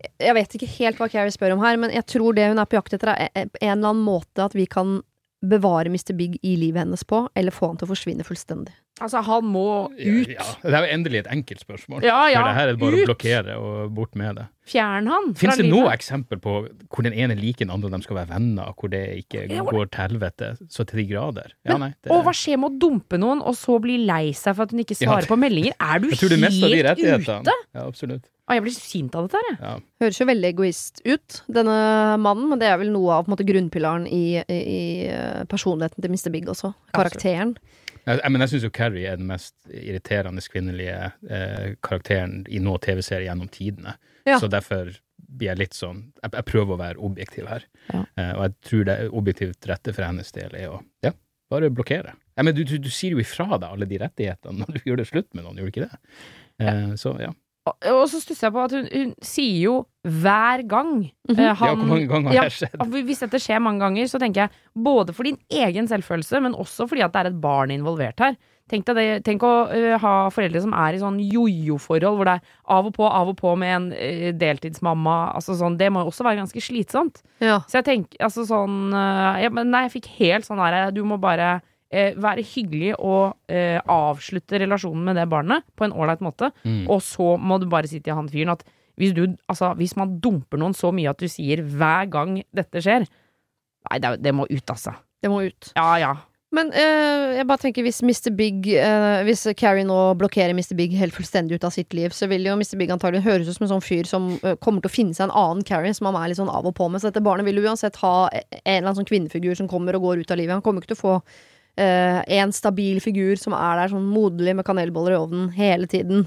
Speaker 1: Jeg vet ikke helt hva Carrie spør om her, men jeg tror det hun er på jakt etter, er en eller annen måte at vi kan bevare Mr. Big i livet hennes på, eller få han til å forsvinne fullstendig.
Speaker 2: Altså, han må ut.
Speaker 3: Ja, ja. Det er jo endelig et enkelt spørsmål.
Speaker 2: Ja, ja.
Speaker 3: For det her er det bare
Speaker 2: ut.
Speaker 3: å blokkere og bort med det.
Speaker 2: Fjern han
Speaker 3: Fins det noe eksempel på hvor den ene liker den andre, og de skal være venner, hvor det ikke går til helvete så til de grader? Ja, nei, det,
Speaker 2: Og hva skjer med å dumpe noen, og så bli lei seg for at hun ikke
Speaker 3: Ja,
Speaker 2: svarer
Speaker 3: det-
Speaker 2: på meldinger? Er du helt ute?
Speaker 3: Ja, absolutt.
Speaker 2: Ah, jeg blir sint av dette her, jeg.
Speaker 3: Ja.
Speaker 1: Høres jo veldig egoist ut, denne mannen, men det er vel noe av på en måte, grunnpilaren i, i, eh, personligheten til Mr. Big også. Karakteren.
Speaker 3: Jeg, jeg, men jeg syns jo Carrie er den mest irriterende kvinnelige eh, karakteren i noen TV-serie gjennom tidene.
Speaker 1: Ja.
Speaker 3: Så derfor blir jeg litt sånn Jeg, jeg prøver å være objektiv her.
Speaker 2: Ja.
Speaker 3: Eh, og jeg tror det objektivt rette for hennes del er å ja, bare blokkere. Men du, du, du sier jo ifra deg alle de rettighetene når du gjør det slutt med noen, gjør du ikke det? Eh, så ja.
Speaker 2: Og, så stusser jeg på at hun, hun sier jo hver gang mm
Speaker 3: -hmm.
Speaker 2: han, ja.
Speaker 3: Hvor mange ganger har
Speaker 2: Ja,
Speaker 3: det skjedd?
Speaker 2: Hvis dette skjer mange ganger, så tenker jeg både for din egen selvfølelse, men også fordi at det er et barn involvert her. Tenk, det, tenk å uh, ha foreldre som er i sånn jojo-forhold, hvor det er av og på, av og på med en uh, deltidsmamma. Altså sånn, det må jo også være ganske slitsomt.
Speaker 1: Ja.
Speaker 2: Så jeg tenker altså sånn uh, ja, men Nei, jeg fikk helt sånn her Du må bare eh, være hyggelig og eh, avslutte relasjonen med det barnet på en ålreit måte.
Speaker 3: Mm.
Speaker 2: Og så må du bare si til han fyren at hvis, du, altså, hvis man dumper noen så mye at du sier hver gang dette skjer Nei, det, det må ut, altså.
Speaker 1: Det må ut.
Speaker 2: Ja, ja.
Speaker 1: Men øh, jeg bare tenker hvis Mr. Big øh, Hvis Carrie nå blokkerer Mr. Big helt fullstendig ut av sitt liv, så vil jo Mr. Big antagelig høres ut som en sånn fyr som øh, kommer til å finne seg en annen Carrie som han er litt sånn av og på med. Så dette barnet vil jo uansett ha en eller annen sånn kvinnefigur som kommer og går ut av livet. Han kommer ikke til å få eh, en stabil figur som er der sånn moderlig med kanelboller i ovnen hele tiden.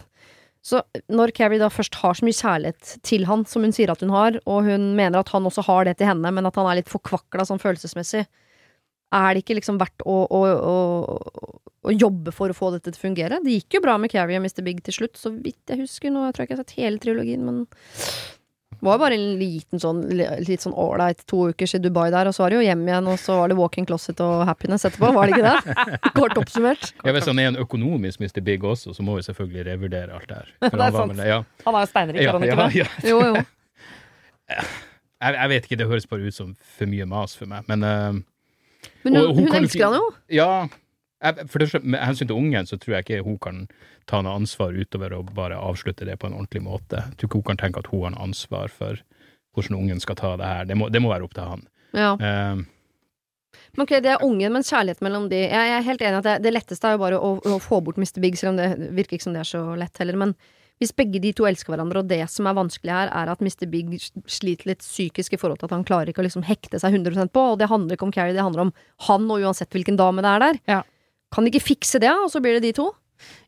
Speaker 1: Så når Carrie da først har så mye kjærlighet til han som hun sier at hun har, og hun mener at han også har det til henne, men at han er litt forkvakla sånn følelsesmessig, er det ikke liksom verdt å, å, å, å jobbe for å få dette til å fungere? Det gikk jo bra med Carrie og Mr. Big til slutt, så vidt jeg husker. Nå jeg tror ikke jeg har sett hele trilogien, men var jo bare en liten sånn litt sånn ålreit to ukers i Dubai der, og så var det jo hjem igjen, og så var det walk-in closet og happiness etterpå, var det ikke det? Kort oppsummert.
Speaker 3: Ja, Hvis han er en økonomisk Mr. Big også, så må vi selvfølgelig revurdere alt det her.
Speaker 2: Det er
Speaker 3: han
Speaker 2: sant.
Speaker 3: vel- Ja,
Speaker 2: Han er jo steinrik,
Speaker 3: ja,
Speaker 2: er han ikke
Speaker 3: ja,
Speaker 2: det?
Speaker 3: ja.
Speaker 1: Jo, jo.
Speaker 3: Jeg, jeg vet ikke, det høres bare ut som for mye mas for meg, men uh,
Speaker 1: Men
Speaker 3: Og
Speaker 1: hun,
Speaker 3: hun
Speaker 1: elsker han jo.
Speaker 3: Ja. Jeg, for det, med hensyn til ungen, så tror jeg ikke hun kan ta noe ansvar utover å bare avslutte det på en ordentlig måte. Jeg tror ikke hun kan tenke at hun har noe ansvar for hvordan ungen skal ta det her. Det må, det må være opp til han.
Speaker 1: Ja.
Speaker 3: Uh,
Speaker 1: Men ok, det er ungen, men kjærlighet mellom de Jeg jeg er helt enig at det, det letteste er jo bare å, å få bort Mr. Big, selv om det virker ikke som det er så lett heller. Men hvis begge de to elsker hverandre, og det som er vanskelig her, er at Mr. Big sliter litt psykisk i forhold til at han klarer ikke å liksom hekte seg 100% på, og det handler ikke om Carrie, det handler om han, og uansett hvilken dame det er der.
Speaker 2: Ja.
Speaker 1: Kan de ikke fikse det, og så blir det de to?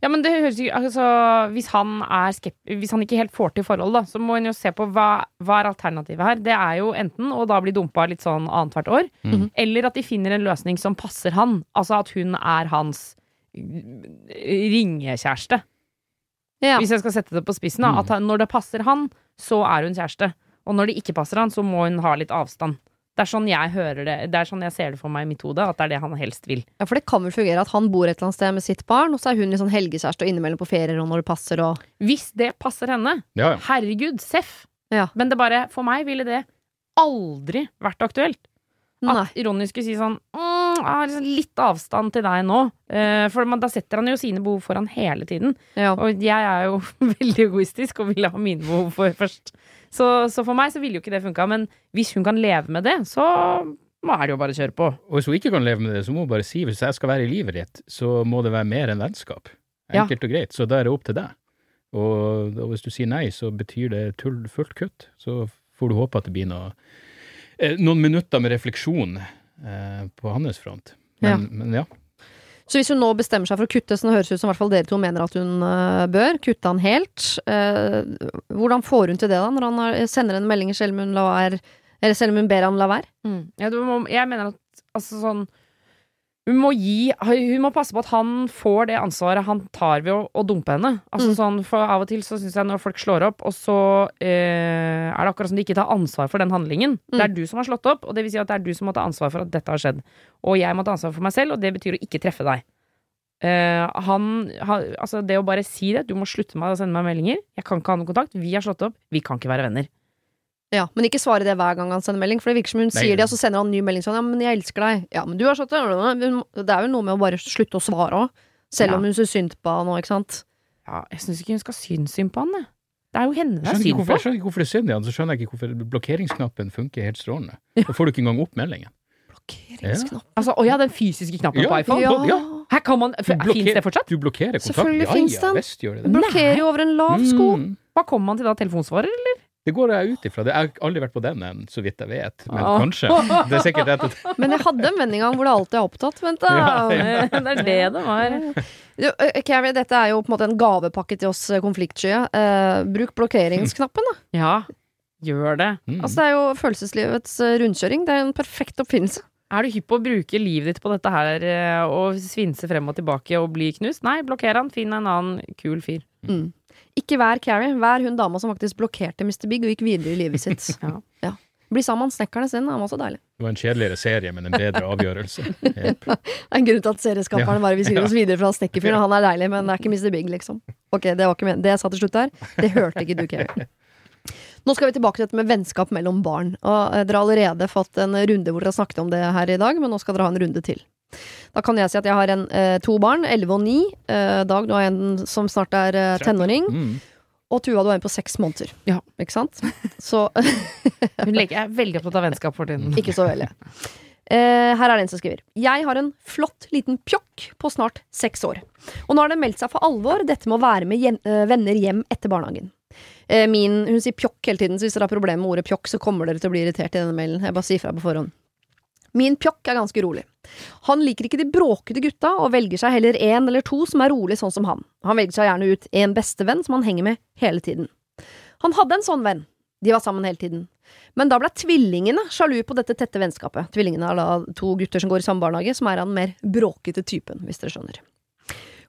Speaker 2: Ja, men det høres jo altså, hvis, han er skep hvis han ikke helt får til forhold, da, så må han jo se på hva, hva er alternativet her. Det er jo enten å da bli dumpa litt sånn annethvert år,
Speaker 3: Mhm.
Speaker 2: eller at de finner en løsning som passer han. Altså at hun er hans ringekjæreste.
Speaker 1: Ja.
Speaker 2: Hvis jeg skal sette det på spissen, da.
Speaker 3: Mm.
Speaker 2: At når det passer han, så er hun kjæreste. Og når det ikke passer han, så må hun ha litt avstand. Det er sånn jeg hører det Det er sånn jeg ser det for meg i mitt hode, at det er det han helst vil.
Speaker 1: ja, for det kan vel fungere at han bor et eller annet sted med sitt barn, og så er hun litt sånn helgekjæreste og innimellom på ferier og når det passer og
Speaker 2: Hvis det passer henne,
Speaker 3: ja, ja.
Speaker 2: herregud, seff!
Speaker 1: Ja.
Speaker 2: Men det bare, for meg ville det aldri vært aktuelt.
Speaker 1: Nei.
Speaker 2: At Ronny skulle si sånn mm, jeg har liksom litt avstand til deg nå. Eh, for man, da setter han jo sine behov foran hele tiden.
Speaker 1: Ja.
Speaker 2: Og jeg er jo veldig egoistisk og vil ha mine behov for først. Så, så for meg så ville jo ikke det funka. Men hvis hun kan leve med det, så må er det jo bare å kjøre på.
Speaker 3: Og hvis hun ikke kan leve med det, så må hun bare si hvis jeg skal være i livet ditt, så må det være mer enn vennskap.
Speaker 2: Ja.
Speaker 3: Enkelt og greit. Så da er det opp til deg. Og, og, hvis du sier nei, så betyr det tull, fullt kutt. Så får du håpe at det blir noe, noen minutter med refleksjon eh, på hans front. Men ja. men ja.
Speaker 1: Så hvis hun nå bestemmer seg for å kutte, som det høres ut som hvert fall dere to mener at hun uh, bør, kutte han helt, uh, hvordan får hun til det da, når han har, sender en melding selv om hun lar eller selv om hun ber han la være?
Speaker 2: Mm. Ja, må, jeg mener at altså sånn hun må, gi, hun må passe på at han får det ansvaret han tar ved å, å dumpe henne. Altså mm. sånn, for Av og til så syns jeg når folk slår opp, og så eh, er det akkurat som de ikke tar ansvar for den handlingen. Mm. Det er du som har slått opp, og det vil si at det er du som må ta ansvar for at dette har skjedd. Og jeg må ta ansvar for meg selv, og det betyr å ikke treffe deg. Eh, han, han, altså Det å bare si det, du må slutte med å sende meg meldinger, jeg kan ikke ha noen kontakt, vi har slått opp, vi kan ikke være venner.
Speaker 1: Ja, Men ikke svare det hver gang han sender melding, for det virker som hun Nei. sier det, og så sender han en ny melding sånn 'Ja, men jeg elsker deg'. Ja, men du har sagt det Det er jo noe med å bare slutte å svare òg. Selv ja. om hun syns synd på han nå, ikke sant?
Speaker 2: Ja, jeg syns ikke hun skal synes synd på han, jeg. Det er jo henne det er synd
Speaker 3: på. Jeg skjønner ikke hvorfor det er synd i han, så skjønner jeg ikke hvorfor blokkeringsknappen funker helt strålende. Da får du ikke engang opp meldingen.
Speaker 2: Blokkeringsknappen? Ja. Altså, å ja, den fysiske knappen ja, på iPhone? Ja. ja. Her kan man, Fins det fortsatt?
Speaker 3: Du blokkerer kontakten.
Speaker 1: Selvfølgelig ja, fins den. Ja, det. Blokkerer jo over en lav sko. Mm.
Speaker 2: Hva kommer man til da? Telefonsvarer, eller?
Speaker 3: Det går jeg ut ifra. Jeg har aldri vært på den enn, så vidt jeg vet. Men ah. kanskje. Det er sikkert rett.
Speaker 1: Men jeg hadde en venn en gang hvor det alltid er opptatt. Vent, da. Ja,
Speaker 2: ja. det er det det var.
Speaker 1: Carrie, dette er jo på en måte en gavepakke til oss konfliktskye. Uh, bruk blokkeringsknappen, da.
Speaker 2: Ja, gjør det.
Speaker 1: Mm. Altså, det er jo følelseslivets rundkjøring. Det er en perfekt oppfinnelse.
Speaker 2: Er du hypp på å bruke livet ditt på dette her og svinse frem og tilbake og bli knust? Nei, blokker han. Finn en annen kul fyr.
Speaker 1: Mm. Ikke vær Carrie. Vær hun dama som faktisk blokkerte Mr. Big og gikk videre i livet sitt. ja. ja. Bli sammen med snekkerne sin. Han var så deilig.
Speaker 3: Det var en kjedeligere serie, men en bedre avgjørelse. Yep.
Speaker 1: det er en grunn til at serieskaperne bare vil skrive oss videre fra snekkerfyren. Han er deilig, men det er ikke Mr. Big, liksom. Ok, det var ikke med. Det jeg sa til slutt der, det hørte ikke du, Carrie. Nå skal vi tilbake til dette med vennskap mellom barn. Og eh, Dere har allerede fått en runde hvor dere har snakket om det her i dag, men nå skal dere ha en runde til. Da kan jeg si at jeg har en, eh, to barn, 11 og 9. Eh, Dag, du har en som snart er eh, tenåring. Mm. Og Tuva, du har en på seks måneder.
Speaker 2: Ja.
Speaker 1: Ikke sant? Så
Speaker 2: Hun er veldig opptatt av vennskap for tiden.
Speaker 1: Ikke så veldig. Eh, her er det en som skriver. Jeg har en flott liten pjokk på snart seks år. Og nå har det meldt seg for alvor, dette med å være med hjem, øh, venner hjem etter barnehagen. Eh, min, hun sier pjokk hele tiden, så hvis dere har problemer med ordet pjokk, så kommer dere til å bli irritert i denne mailen. Jeg bare sier fra på forhånd. Min pjokk er ganske rolig. Han liker ikke de bråkete gutta, og velger seg heller én eller to som er rolig sånn som han. Han velger seg gjerne ut en bestevenn som han henger med hele tiden. Han hadde en sånn venn. De var sammen hele tiden. Men da ble tvillingene sjalu på dette tette vennskapet. Tvillingene er da to gutter som går i samme barnehage, som er av den mer bråkete typen, hvis dere skjønner.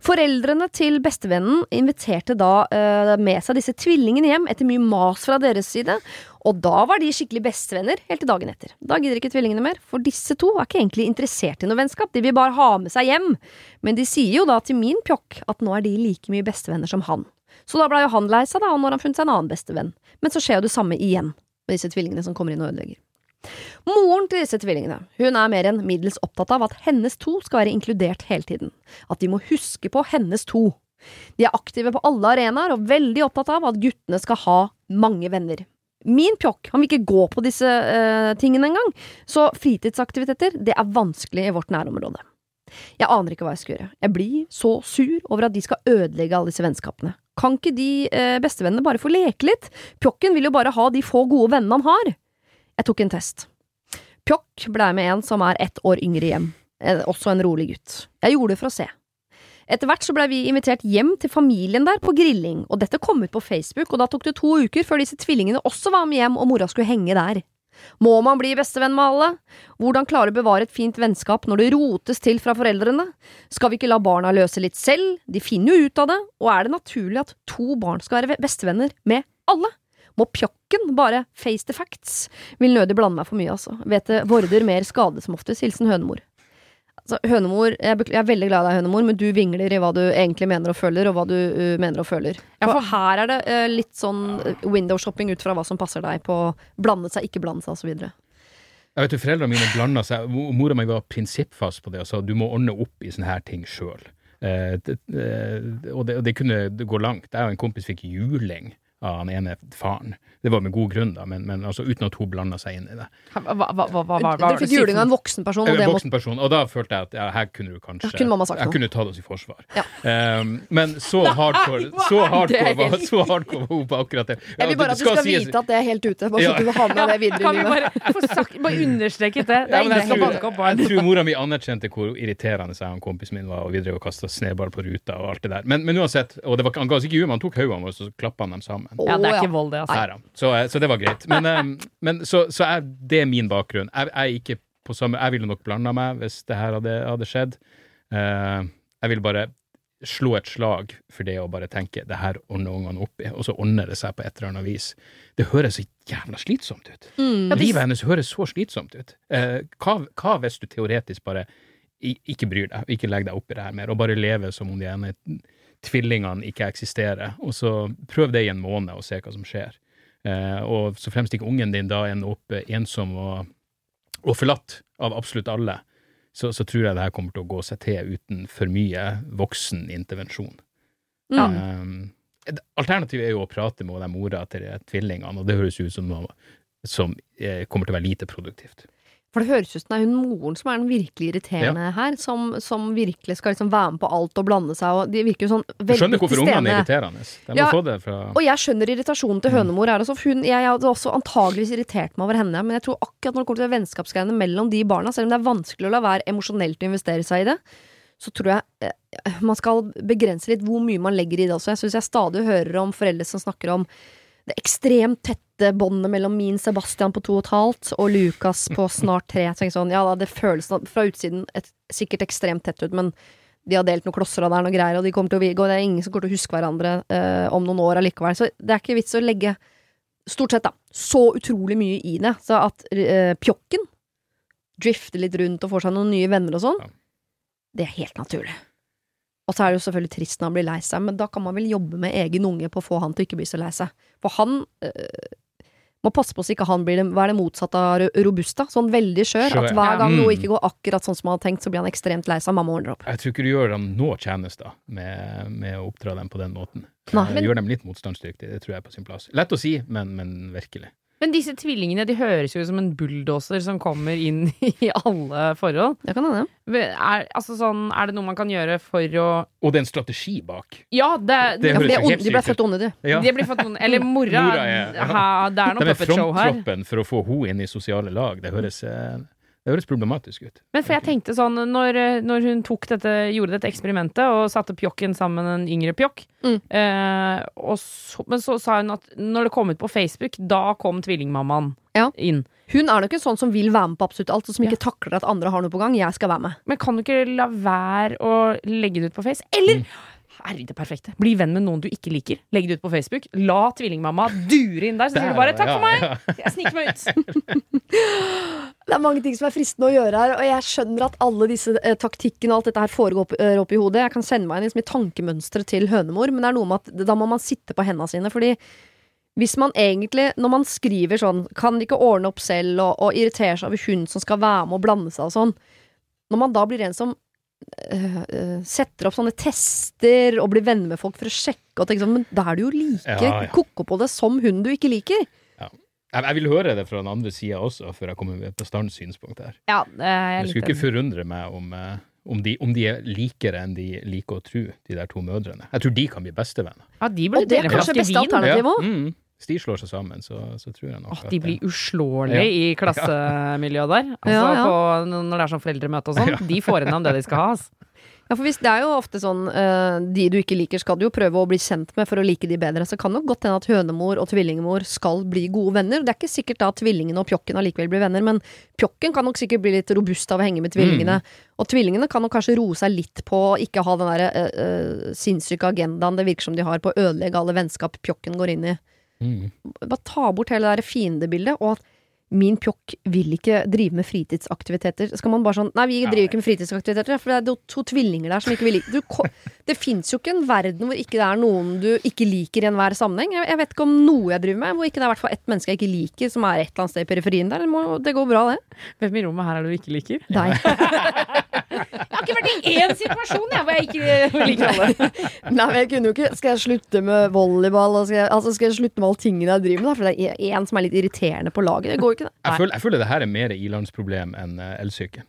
Speaker 1: Foreldrene til bestevennen inviterte da uh, med seg disse tvillingene hjem etter mye mas fra deres side, og da var de skikkelig bestevenner helt til dagen etter. Da gidder ikke tvillingene mer, for disse to er ikke egentlig interessert i noe vennskap, de vil bare ha med seg hjem. Men de sier jo da til min pjokk at nå er de like mye bestevenner som han. Så da blei jo han lei seg, da, og nå har han funnet seg en annen bestevenn. Men så skjer jo det samme igjen med disse tvillingene som kommer inn og ødelegger. Moren til disse tvillingene hun er mer enn middels opptatt av at hennes to skal være inkludert hele tiden. At de må huske på hennes to. De er aktive på alle arenaer og veldig opptatt av at guttene skal ha mange venner. Min pjokk han vil ikke gå på disse uh, tingene engang, så fritidsaktiviteter det er vanskelig i vårt nærområde. Jeg aner ikke hva jeg skal gjøre. Jeg blir så sur over at de skal ødelegge alle disse vennskapene. Kan ikke de uh, bestevennene bare få leke litt? Pjokken vil jo bare ha de få gode vennene han har. Jeg tok en test. Pjokk blei med en som er ett år yngre hjem, også en rolig gutt. Jeg gjorde det for å se. Etter hvert så blei vi invitert hjem til familien der på grilling, og dette kom ut på Facebook, og da tok det to uker før disse tvillingene også var med hjem og mora skulle henge der. Må man bli bestevenn med alle? Hvordan klare å bevare et fint vennskap når det rotes til fra foreldrene? Skal vi ikke la barna løse litt selv, de finner jo ut av det, og er det naturlig at to barn skal være bestevenner med alle? Må pjokken bare face the facts? Vil nødig blande meg for mye, altså. Vet det vorder mer skade som oftest. Hilsen hønemor. Altså, hønemor, jeg, jeg, er veldig glad i deg, hønemor, men du vingler i hva du egentlig mener og føler, og hva du uh, mener og føler. Ja, for her er det uh, litt sånn uh, window-shopping ut fra hva som passer deg på blandet seg, ikke blandet seg, osv.
Speaker 3: Jeg vet jo, Foreldrene mine blanda seg. Mora mi var prinsippfast på det og sa du må ordne opp i sånne her ting sjøl. Eh, og, det, og det kunne gå langt. Jeg og en kompis fikk juling av han ene faren. Det var med god grunn, da, men, men altså, uten at hun blanda seg inn i det.
Speaker 2: Hva, hva, hva, hva, hva,
Speaker 1: Dere fikk juling av en voksen person, og det
Speaker 3: voksen person, og da følte jeg at ja, her kunne du kanskje
Speaker 1: Ja, kunne mamma sagt
Speaker 3: Jeg
Speaker 1: noe.
Speaker 3: kunne tatt oss i forsvar.
Speaker 1: Ja.
Speaker 3: Um, men så hardcore, så hardcore, var, så hardcore var hun på akkurat det. Ja,
Speaker 1: Jeg vil bare at du skal
Speaker 3: skal
Speaker 1: vite at det er helt ute, bare så
Speaker 3: Ja.
Speaker 1: du har med det videre
Speaker 2: Kan
Speaker 1: i
Speaker 2: vi
Speaker 1: livet.
Speaker 2: bare sagt, bare understreket det? Det er
Speaker 3: jeg, tror, jeg tror mora mi anerkjente hvor irriterende jeg og kompisen min var, og vi drev og kasta snøball på ruta og alt det der. Men, men uansett, og det var, han ga oss ikke juling, han tok hodet våre og så klappa han dem sammen.
Speaker 2: Ja, det er ikke vold, det, altså.
Speaker 3: Nei ja. Så, eh, så det var greit. Men, eh, men så, så er det min bakgrunn. Jeg, jeg er ikke på samme Jeg ville nok blanda meg hvis det her hadde, hadde skjedd. Eh, jeg vil bare slå et slag for det å bare tenke det her ordner ungene opp i, og så ordner det seg på et eller annet vis. Det høres så jævla slitsomt ut.
Speaker 1: Mm.
Speaker 3: Livet hennes høres så slitsomt ut. Eh, hva, hva hvis du teoretisk bare ikke bryr deg, ikke legger deg opp i det her mer, og bare lever som om de ene tvillingene ikke eksisterer, og så prøv det i en måned og se hva som skjer. Eh, og så fremst ikke ungen din da ender opp eh, ensom og, og forlatt av absolutt alle, så, så tror jeg det her kommer til å gå seg til uten for mye voksen intervensjon.
Speaker 1: Ja.
Speaker 3: Eh, alternativet er jo å prate med den mora til tvillingene, og det høres ut som noe som eh, kommer til å være lite produktivt.
Speaker 1: For det høres ut som det er hun moren som er den virkelig irriterende her, som, som virkelig skal liksom være med på alt og blande seg, og de virker jo sånn
Speaker 3: Du
Speaker 1: stede.
Speaker 3: skjønner hvorfor ungene er irriterende. De må
Speaker 1: Ja,
Speaker 3: få det fra
Speaker 1: Og jeg skjønner irritasjonen til hønemor her også, hun, jeg hadde også antageligvis irritert meg over henne, men jeg tror akkurat når det kommer til vennskapsgreiene mellom de barna, selv om det er vanskelig å la være emosjonelt å investere seg i det, så tror jeg eh, man skal begrense litt hvor mye man legger i det også. Jeg syns jeg stadig hører om foreldre som snakker om det ekstremt tette båndet mellom min Sebastian på to og et halvt og Lukas på snart tre. Jeg sånn, ja det føles fra utsiden et, sikkert ekstremt tett ut, men de har delt noen klosser av der er greier, og de kommer til å gå, det er ingen som kommer til å huske hverandre eh, om noen år allikevel. Så det er ikke vits å legge, stort sett, da, så utrolig mye i det. Så at eh, pjokken drifter litt rundt og får seg noen nye venner og sånn,
Speaker 3: Ja.
Speaker 1: det er helt naturlig. Og så er det jo selvfølgelig trist når han blir lei seg, men da kan man vel jobbe med egen unge på å få han til å ikke bli så lei seg. For han øh, må passe på så ikke han blir det, hva er det motsatte av robust, robusta? Sånn veldig skjør. At hver gang noe
Speaker 3: Mm.
Speaker 1: ikke går akkurat sånn som han har tenkt, så blir han ekstremt lei seg. Mamma ordner opp.
Speaker 3: Jeg tror ikke du gjør dem noe tjenester med, med å oppdra dem på den måten.
Speaker 1: Nei,
Speaker 3: Eh,
Speaker 1: men-
Speaker 3: Gjør dem litt motstandsdyktige, det tror jeg er på sin plass. Lett å si, men, men virkelig.
Speaker 2: Men disse tvillingene de høres jo ut som en bulldoser som kommer inn i alle forhold.
Speaker 1: Det kan hende.
Speaker 2: Er, altså sånn, er det noe man kan gjøre for å
Speaker 3: Og det er en strategi bak.
Speaker 2: Ja, det,
Speaker 3: Det
Speaker 1: Ja, for
Speaker 3: høres
Speaker 1: de, er de ble født onde, du.
Speaker 3: Ja.
Speaker 2: det ble født onde. Eller mora.
Speaker 3: Mora er- ja.
Speaker 2: ha, det er noe
Speaker 3: De er
Speaker 2: puppet show her.
Speaker 3: fronttroppen for å få henne inn i sosiale lag. Det høres, eh, det høres problematisk ut.
Speaker 2: Men for jeg tenkte sånn, når, når hun tok dette, gjorde dette eksperimentet og satte pjokken sammen med en yngre pjokk,
Speaker 1: Mm.
Speaker 2: eh, og så, men så sa hun at når det kom ut på Facebook, da kom tvillingmammaen
Speaker 1: Ja.
Speaker 2: inn.
Speaker 1: Hun er nok en sånn som vil være med på absolutt alt, og som ikke takler at andre har noe på gang. Jeg skal være med.
Speaker 2: Men kan du ikke la være å legge det ut på Face? Eller Herregud, det perfekte. Bli venn med noen du ikke liker. Legg det ut på Facebook. La tvillingmamma dure inn der, så sier du bare 'takk for meg', jeg sniker meg ut.
Speaker 1: Det er mange ting som er fristende å gjøre her, og jeg skjønner at alle disse eh, taktikkene og alt dette her foregår opp, er, opp i hodet. Jeg kan sende meg inn liksom, i tankemønsteret til hønemor, men det er noe med at da må man sitte på hendene sine, fordi hvis man egentlig, når man skriver sånn, kan ikke ordne opp selv, og, og irriterer seg over hun som skal være med og blande seg og sånn, når man da blir en som setter opp sånne tester og blir venner med folk for å sjekke og tenke sånn, men da er du jo like
Speaker 3: Ja, ja.
Speaker 1: koko på det som hun du ikke liker.
Speaker 3: Jeg, jeg vil høre det fra den andre sida også, før jeg kommer med et bestandssynspunkt her.
Speaker 2: Ja, det er jeg
Speaker 3: Det skulle ikke forundre meg om, eh, om, de, om de er likere enn de liker å tro, de der to mødrene. Jeg tror de kan bli bestevenner.
Speaker 2: Ja, de
Speaker 1: Og det er kanskje beste
Speaker 2: vin.
Speaker 1: alternativ òg.
Speaker 3: Mm. Hvis de slår seg sammen, så, så tror jeg nok
Speaker 2: Åh,
Speaker 3: at
Speaker 2: de blir
Speaker 3: eh,
Speaker 2: uslåelige
Speaker 3: Ja.
Speaker 2: i klassemiljøet der. Altså,
Speaker 1: Ja, ja.
Speaker 2: På, når det er sånn foreldremøte og sånn. De får gjennom det de skal ha. Altså.
Speaker 1: Ja, for hvis det er jo ofte sånn eh, De du ikke liker, skal du jo prøve å bli kjent med for å like de bedre. Så kan det nok godt hende at hønemor og tvillingmor skal bli gode venner. Det er ikke sikkert da at tvillingene og pjokken allikevel blir venner, men pjokken kan nok sikkert bli litt robust av å henge med tvillingene. Og tvillingene kan nok kanskje roe seg litt på å ikke ha den derre uh, uh, sinnssyke agendaen det virker som de har på å ødelegge alle vennskap pjokken går inn i.
Speaker 3: mm.
Speaker 1: Bare ta bort hele det der fiendebildet, og at min pjokk vil ikke drive med fritidsaktiviteter. Skal man bare sånn Nei, vi driver ikke med fritidsaktiviteter, for det er to, to tvillinger der som ikke vil like du, Det fins jo ikke en verden hvor ikke det er noen du ikke liker i enhver sammenheng. Jeg, jeg vet ikke om noe jeg driver med hvor ikke det er i hvert fall ett menneske jeg ikke liker, som er et eller annet sted i periferien der. Det, må, det går bra, det.
Speaker 2: Hvem i rommet her er det du ikke liker?
Speaker 1: Deg.
Speaker 2: Jeg har ikke vært i én situasjon jeg, hvor jeg ikke liker alle.
Speaker 1: Nei, men jeg kunne jo ikke Skal jeg slutte med volleyball? Og skal, jeg, altså, skal jeg slutte med alle tingene jeg driver med? Da? For det er én som er litt irriterende på laget. Det går ikke, det.
Speaker 3: Jeg føler, jeg føler det her er mer ilandsproblem enn uh.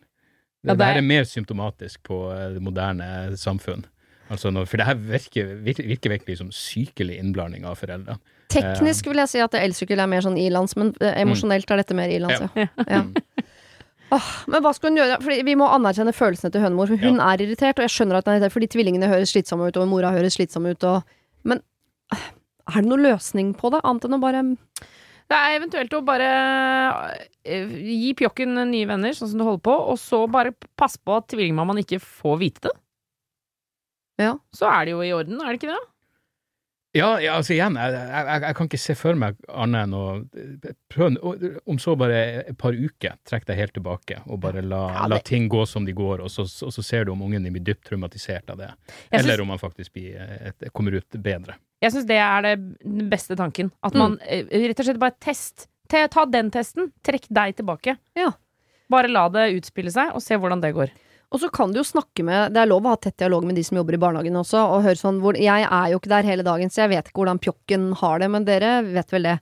Speaker 3: Det, ja, det, er mer symptomatisk på uh, det moderne samfunn. Altså når, for det her virker, virker, virker virkelig som sykelig innblanding av foreldre.
Speaker 1: Teknisk vil jeg si at elsykkel er mer sånn ilands, men eh, emosjonelt er dette mer ilands, ja. ja. Oh, men hva skal hun gjøre? Fordi vi må anerkjenne følelsene til hønemor. For hun ja. er irritert, og jeg skjønner at hun er irritert fordi tvillingene høres slitsomme ut, og mora høres slitsom ut. Og, men er det noen løsning på det, annet enn å bare
Speaker 2: Det er eventuelt å bare uh, gi pjokken nye venner, sånn som du holder på, og så bare passe på at tvillingmammaen ikke får vite det.
Speaker 1: Ja.
Speaker 2: Så er det jo i orden, er det ikke det?
Speaker 3: Ja, ja, altså igjen, jeg, jeg, jeg, kan ikke se for meg annet enn å prøve, om så bare et par uker, trekk deg helt tilbake og bare la, ja, det... la ting gå som de går, og så, og så, ser du om ungen din blir dypt traumatisert av det. Jeg Eller synes... om han faktisk blir, et, kommer ut bedre.
Speaker 2: Jeg syns det er den beste tanken. At man mm. rett og slett bare test. Ta den testen, trekk deg tilbake.
Speaker 1: Ja.
Speaker 2: Bare la det utspille seg, og se hvordan det går.
Speaker 1: Og så kan du jo snakke med Det er lov å ha tett dialog med de som jobber i barnehagen også, og høre sånn hvor Jeg er jo ikke der hele dagen, så jeg vet ikke hvordan pjokken har det, men dere vet vel det.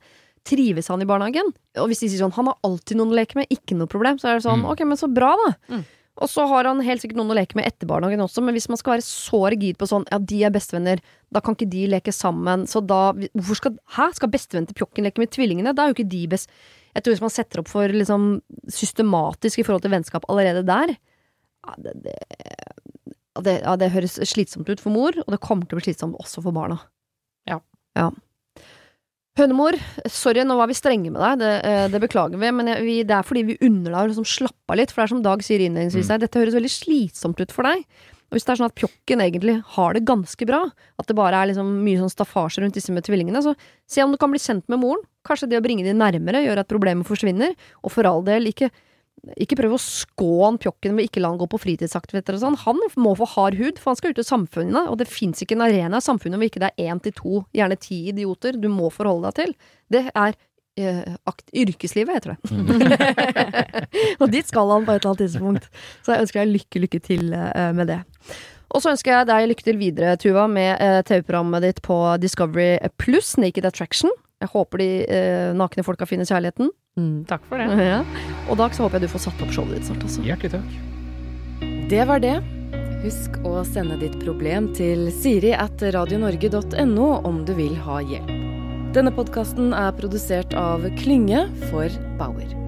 Speaker 1: Trives han i barnehagen? Og hvis de sier sånn Han har alltid noen å leke med, ikke noe problem, så er det sånn mm. Ok, men så bra, da. Mm. Og så har han helt sikkert noen å leke med etter barnehagen også, men hvis man skal være så rigid på sånn ja, de er bestevenner, da kan ikke de leke sammen, så da Hvorfor skal Hæ? Skal bestevennen til pjokken leke med tvillingene? Da er jo ikke de best Jeg tror hvis man setter opp for liksom systematisk i forhold til vennskap allerede der, ja, det, det, det, ja, det, høres slitsomt ut for mor, og det kommer til å bli slitsomt også for barna.
Speaker 2: Ja.
Speaker 1: ja. Hønemor, sorry, nå var vi strenge med deg, det, eh, det beklager vi, men vi, det er fordi vi unner deg å liksom slappe av litt, for det er som Dag sier innledningsvis her, mm. dette høres veldig slitsomt ut for deg. Og hvis det er sånn at pjokken egentlig har det ganske bra, at det bare er liksom mye sånn staffasje rundt disse med tvillingene, så se om du kan bli kjent med moren. Kanskje det å bringe dem nærmere gjør at problemet forsvinner, og for all del, ikke ikke prøv å skåne pjokken med ikke la han gå på fritidsaktiviteter og sånn. Han må få hard hud, for han skal ut i samfunnet, og det fins ikke en arena i samfunnet hvor ikke det er én til to, gjerne ti idioter du må forholde deg til. Det er eh, akt, yrkeslivet, heter det. Mm. og dit skal han på et eller annet tidspunkt. Så jeg ønsker deg lykke, lykke til eh, med det. Og så ønsker jeg deg lykke til videre, Tuva, med eh, TV-programmet ditt på Discovery Pluss, Naked Attraction. Jeg håper de eh, nakne folka finner kjærligheten.
Speaker 2: Mm, takk for det.
Speaker 1: Ja. Og Dag, så håper jeg du får satt opp showet ditt snart. Altså.
Speaker 3: Hjertelig takk.
Speaker 4: Det var det. Husk å sende ditt problem til siri at radionorge.no om du vil ha hjelp. Denne podkasten er produsert av Klynge for Bauer.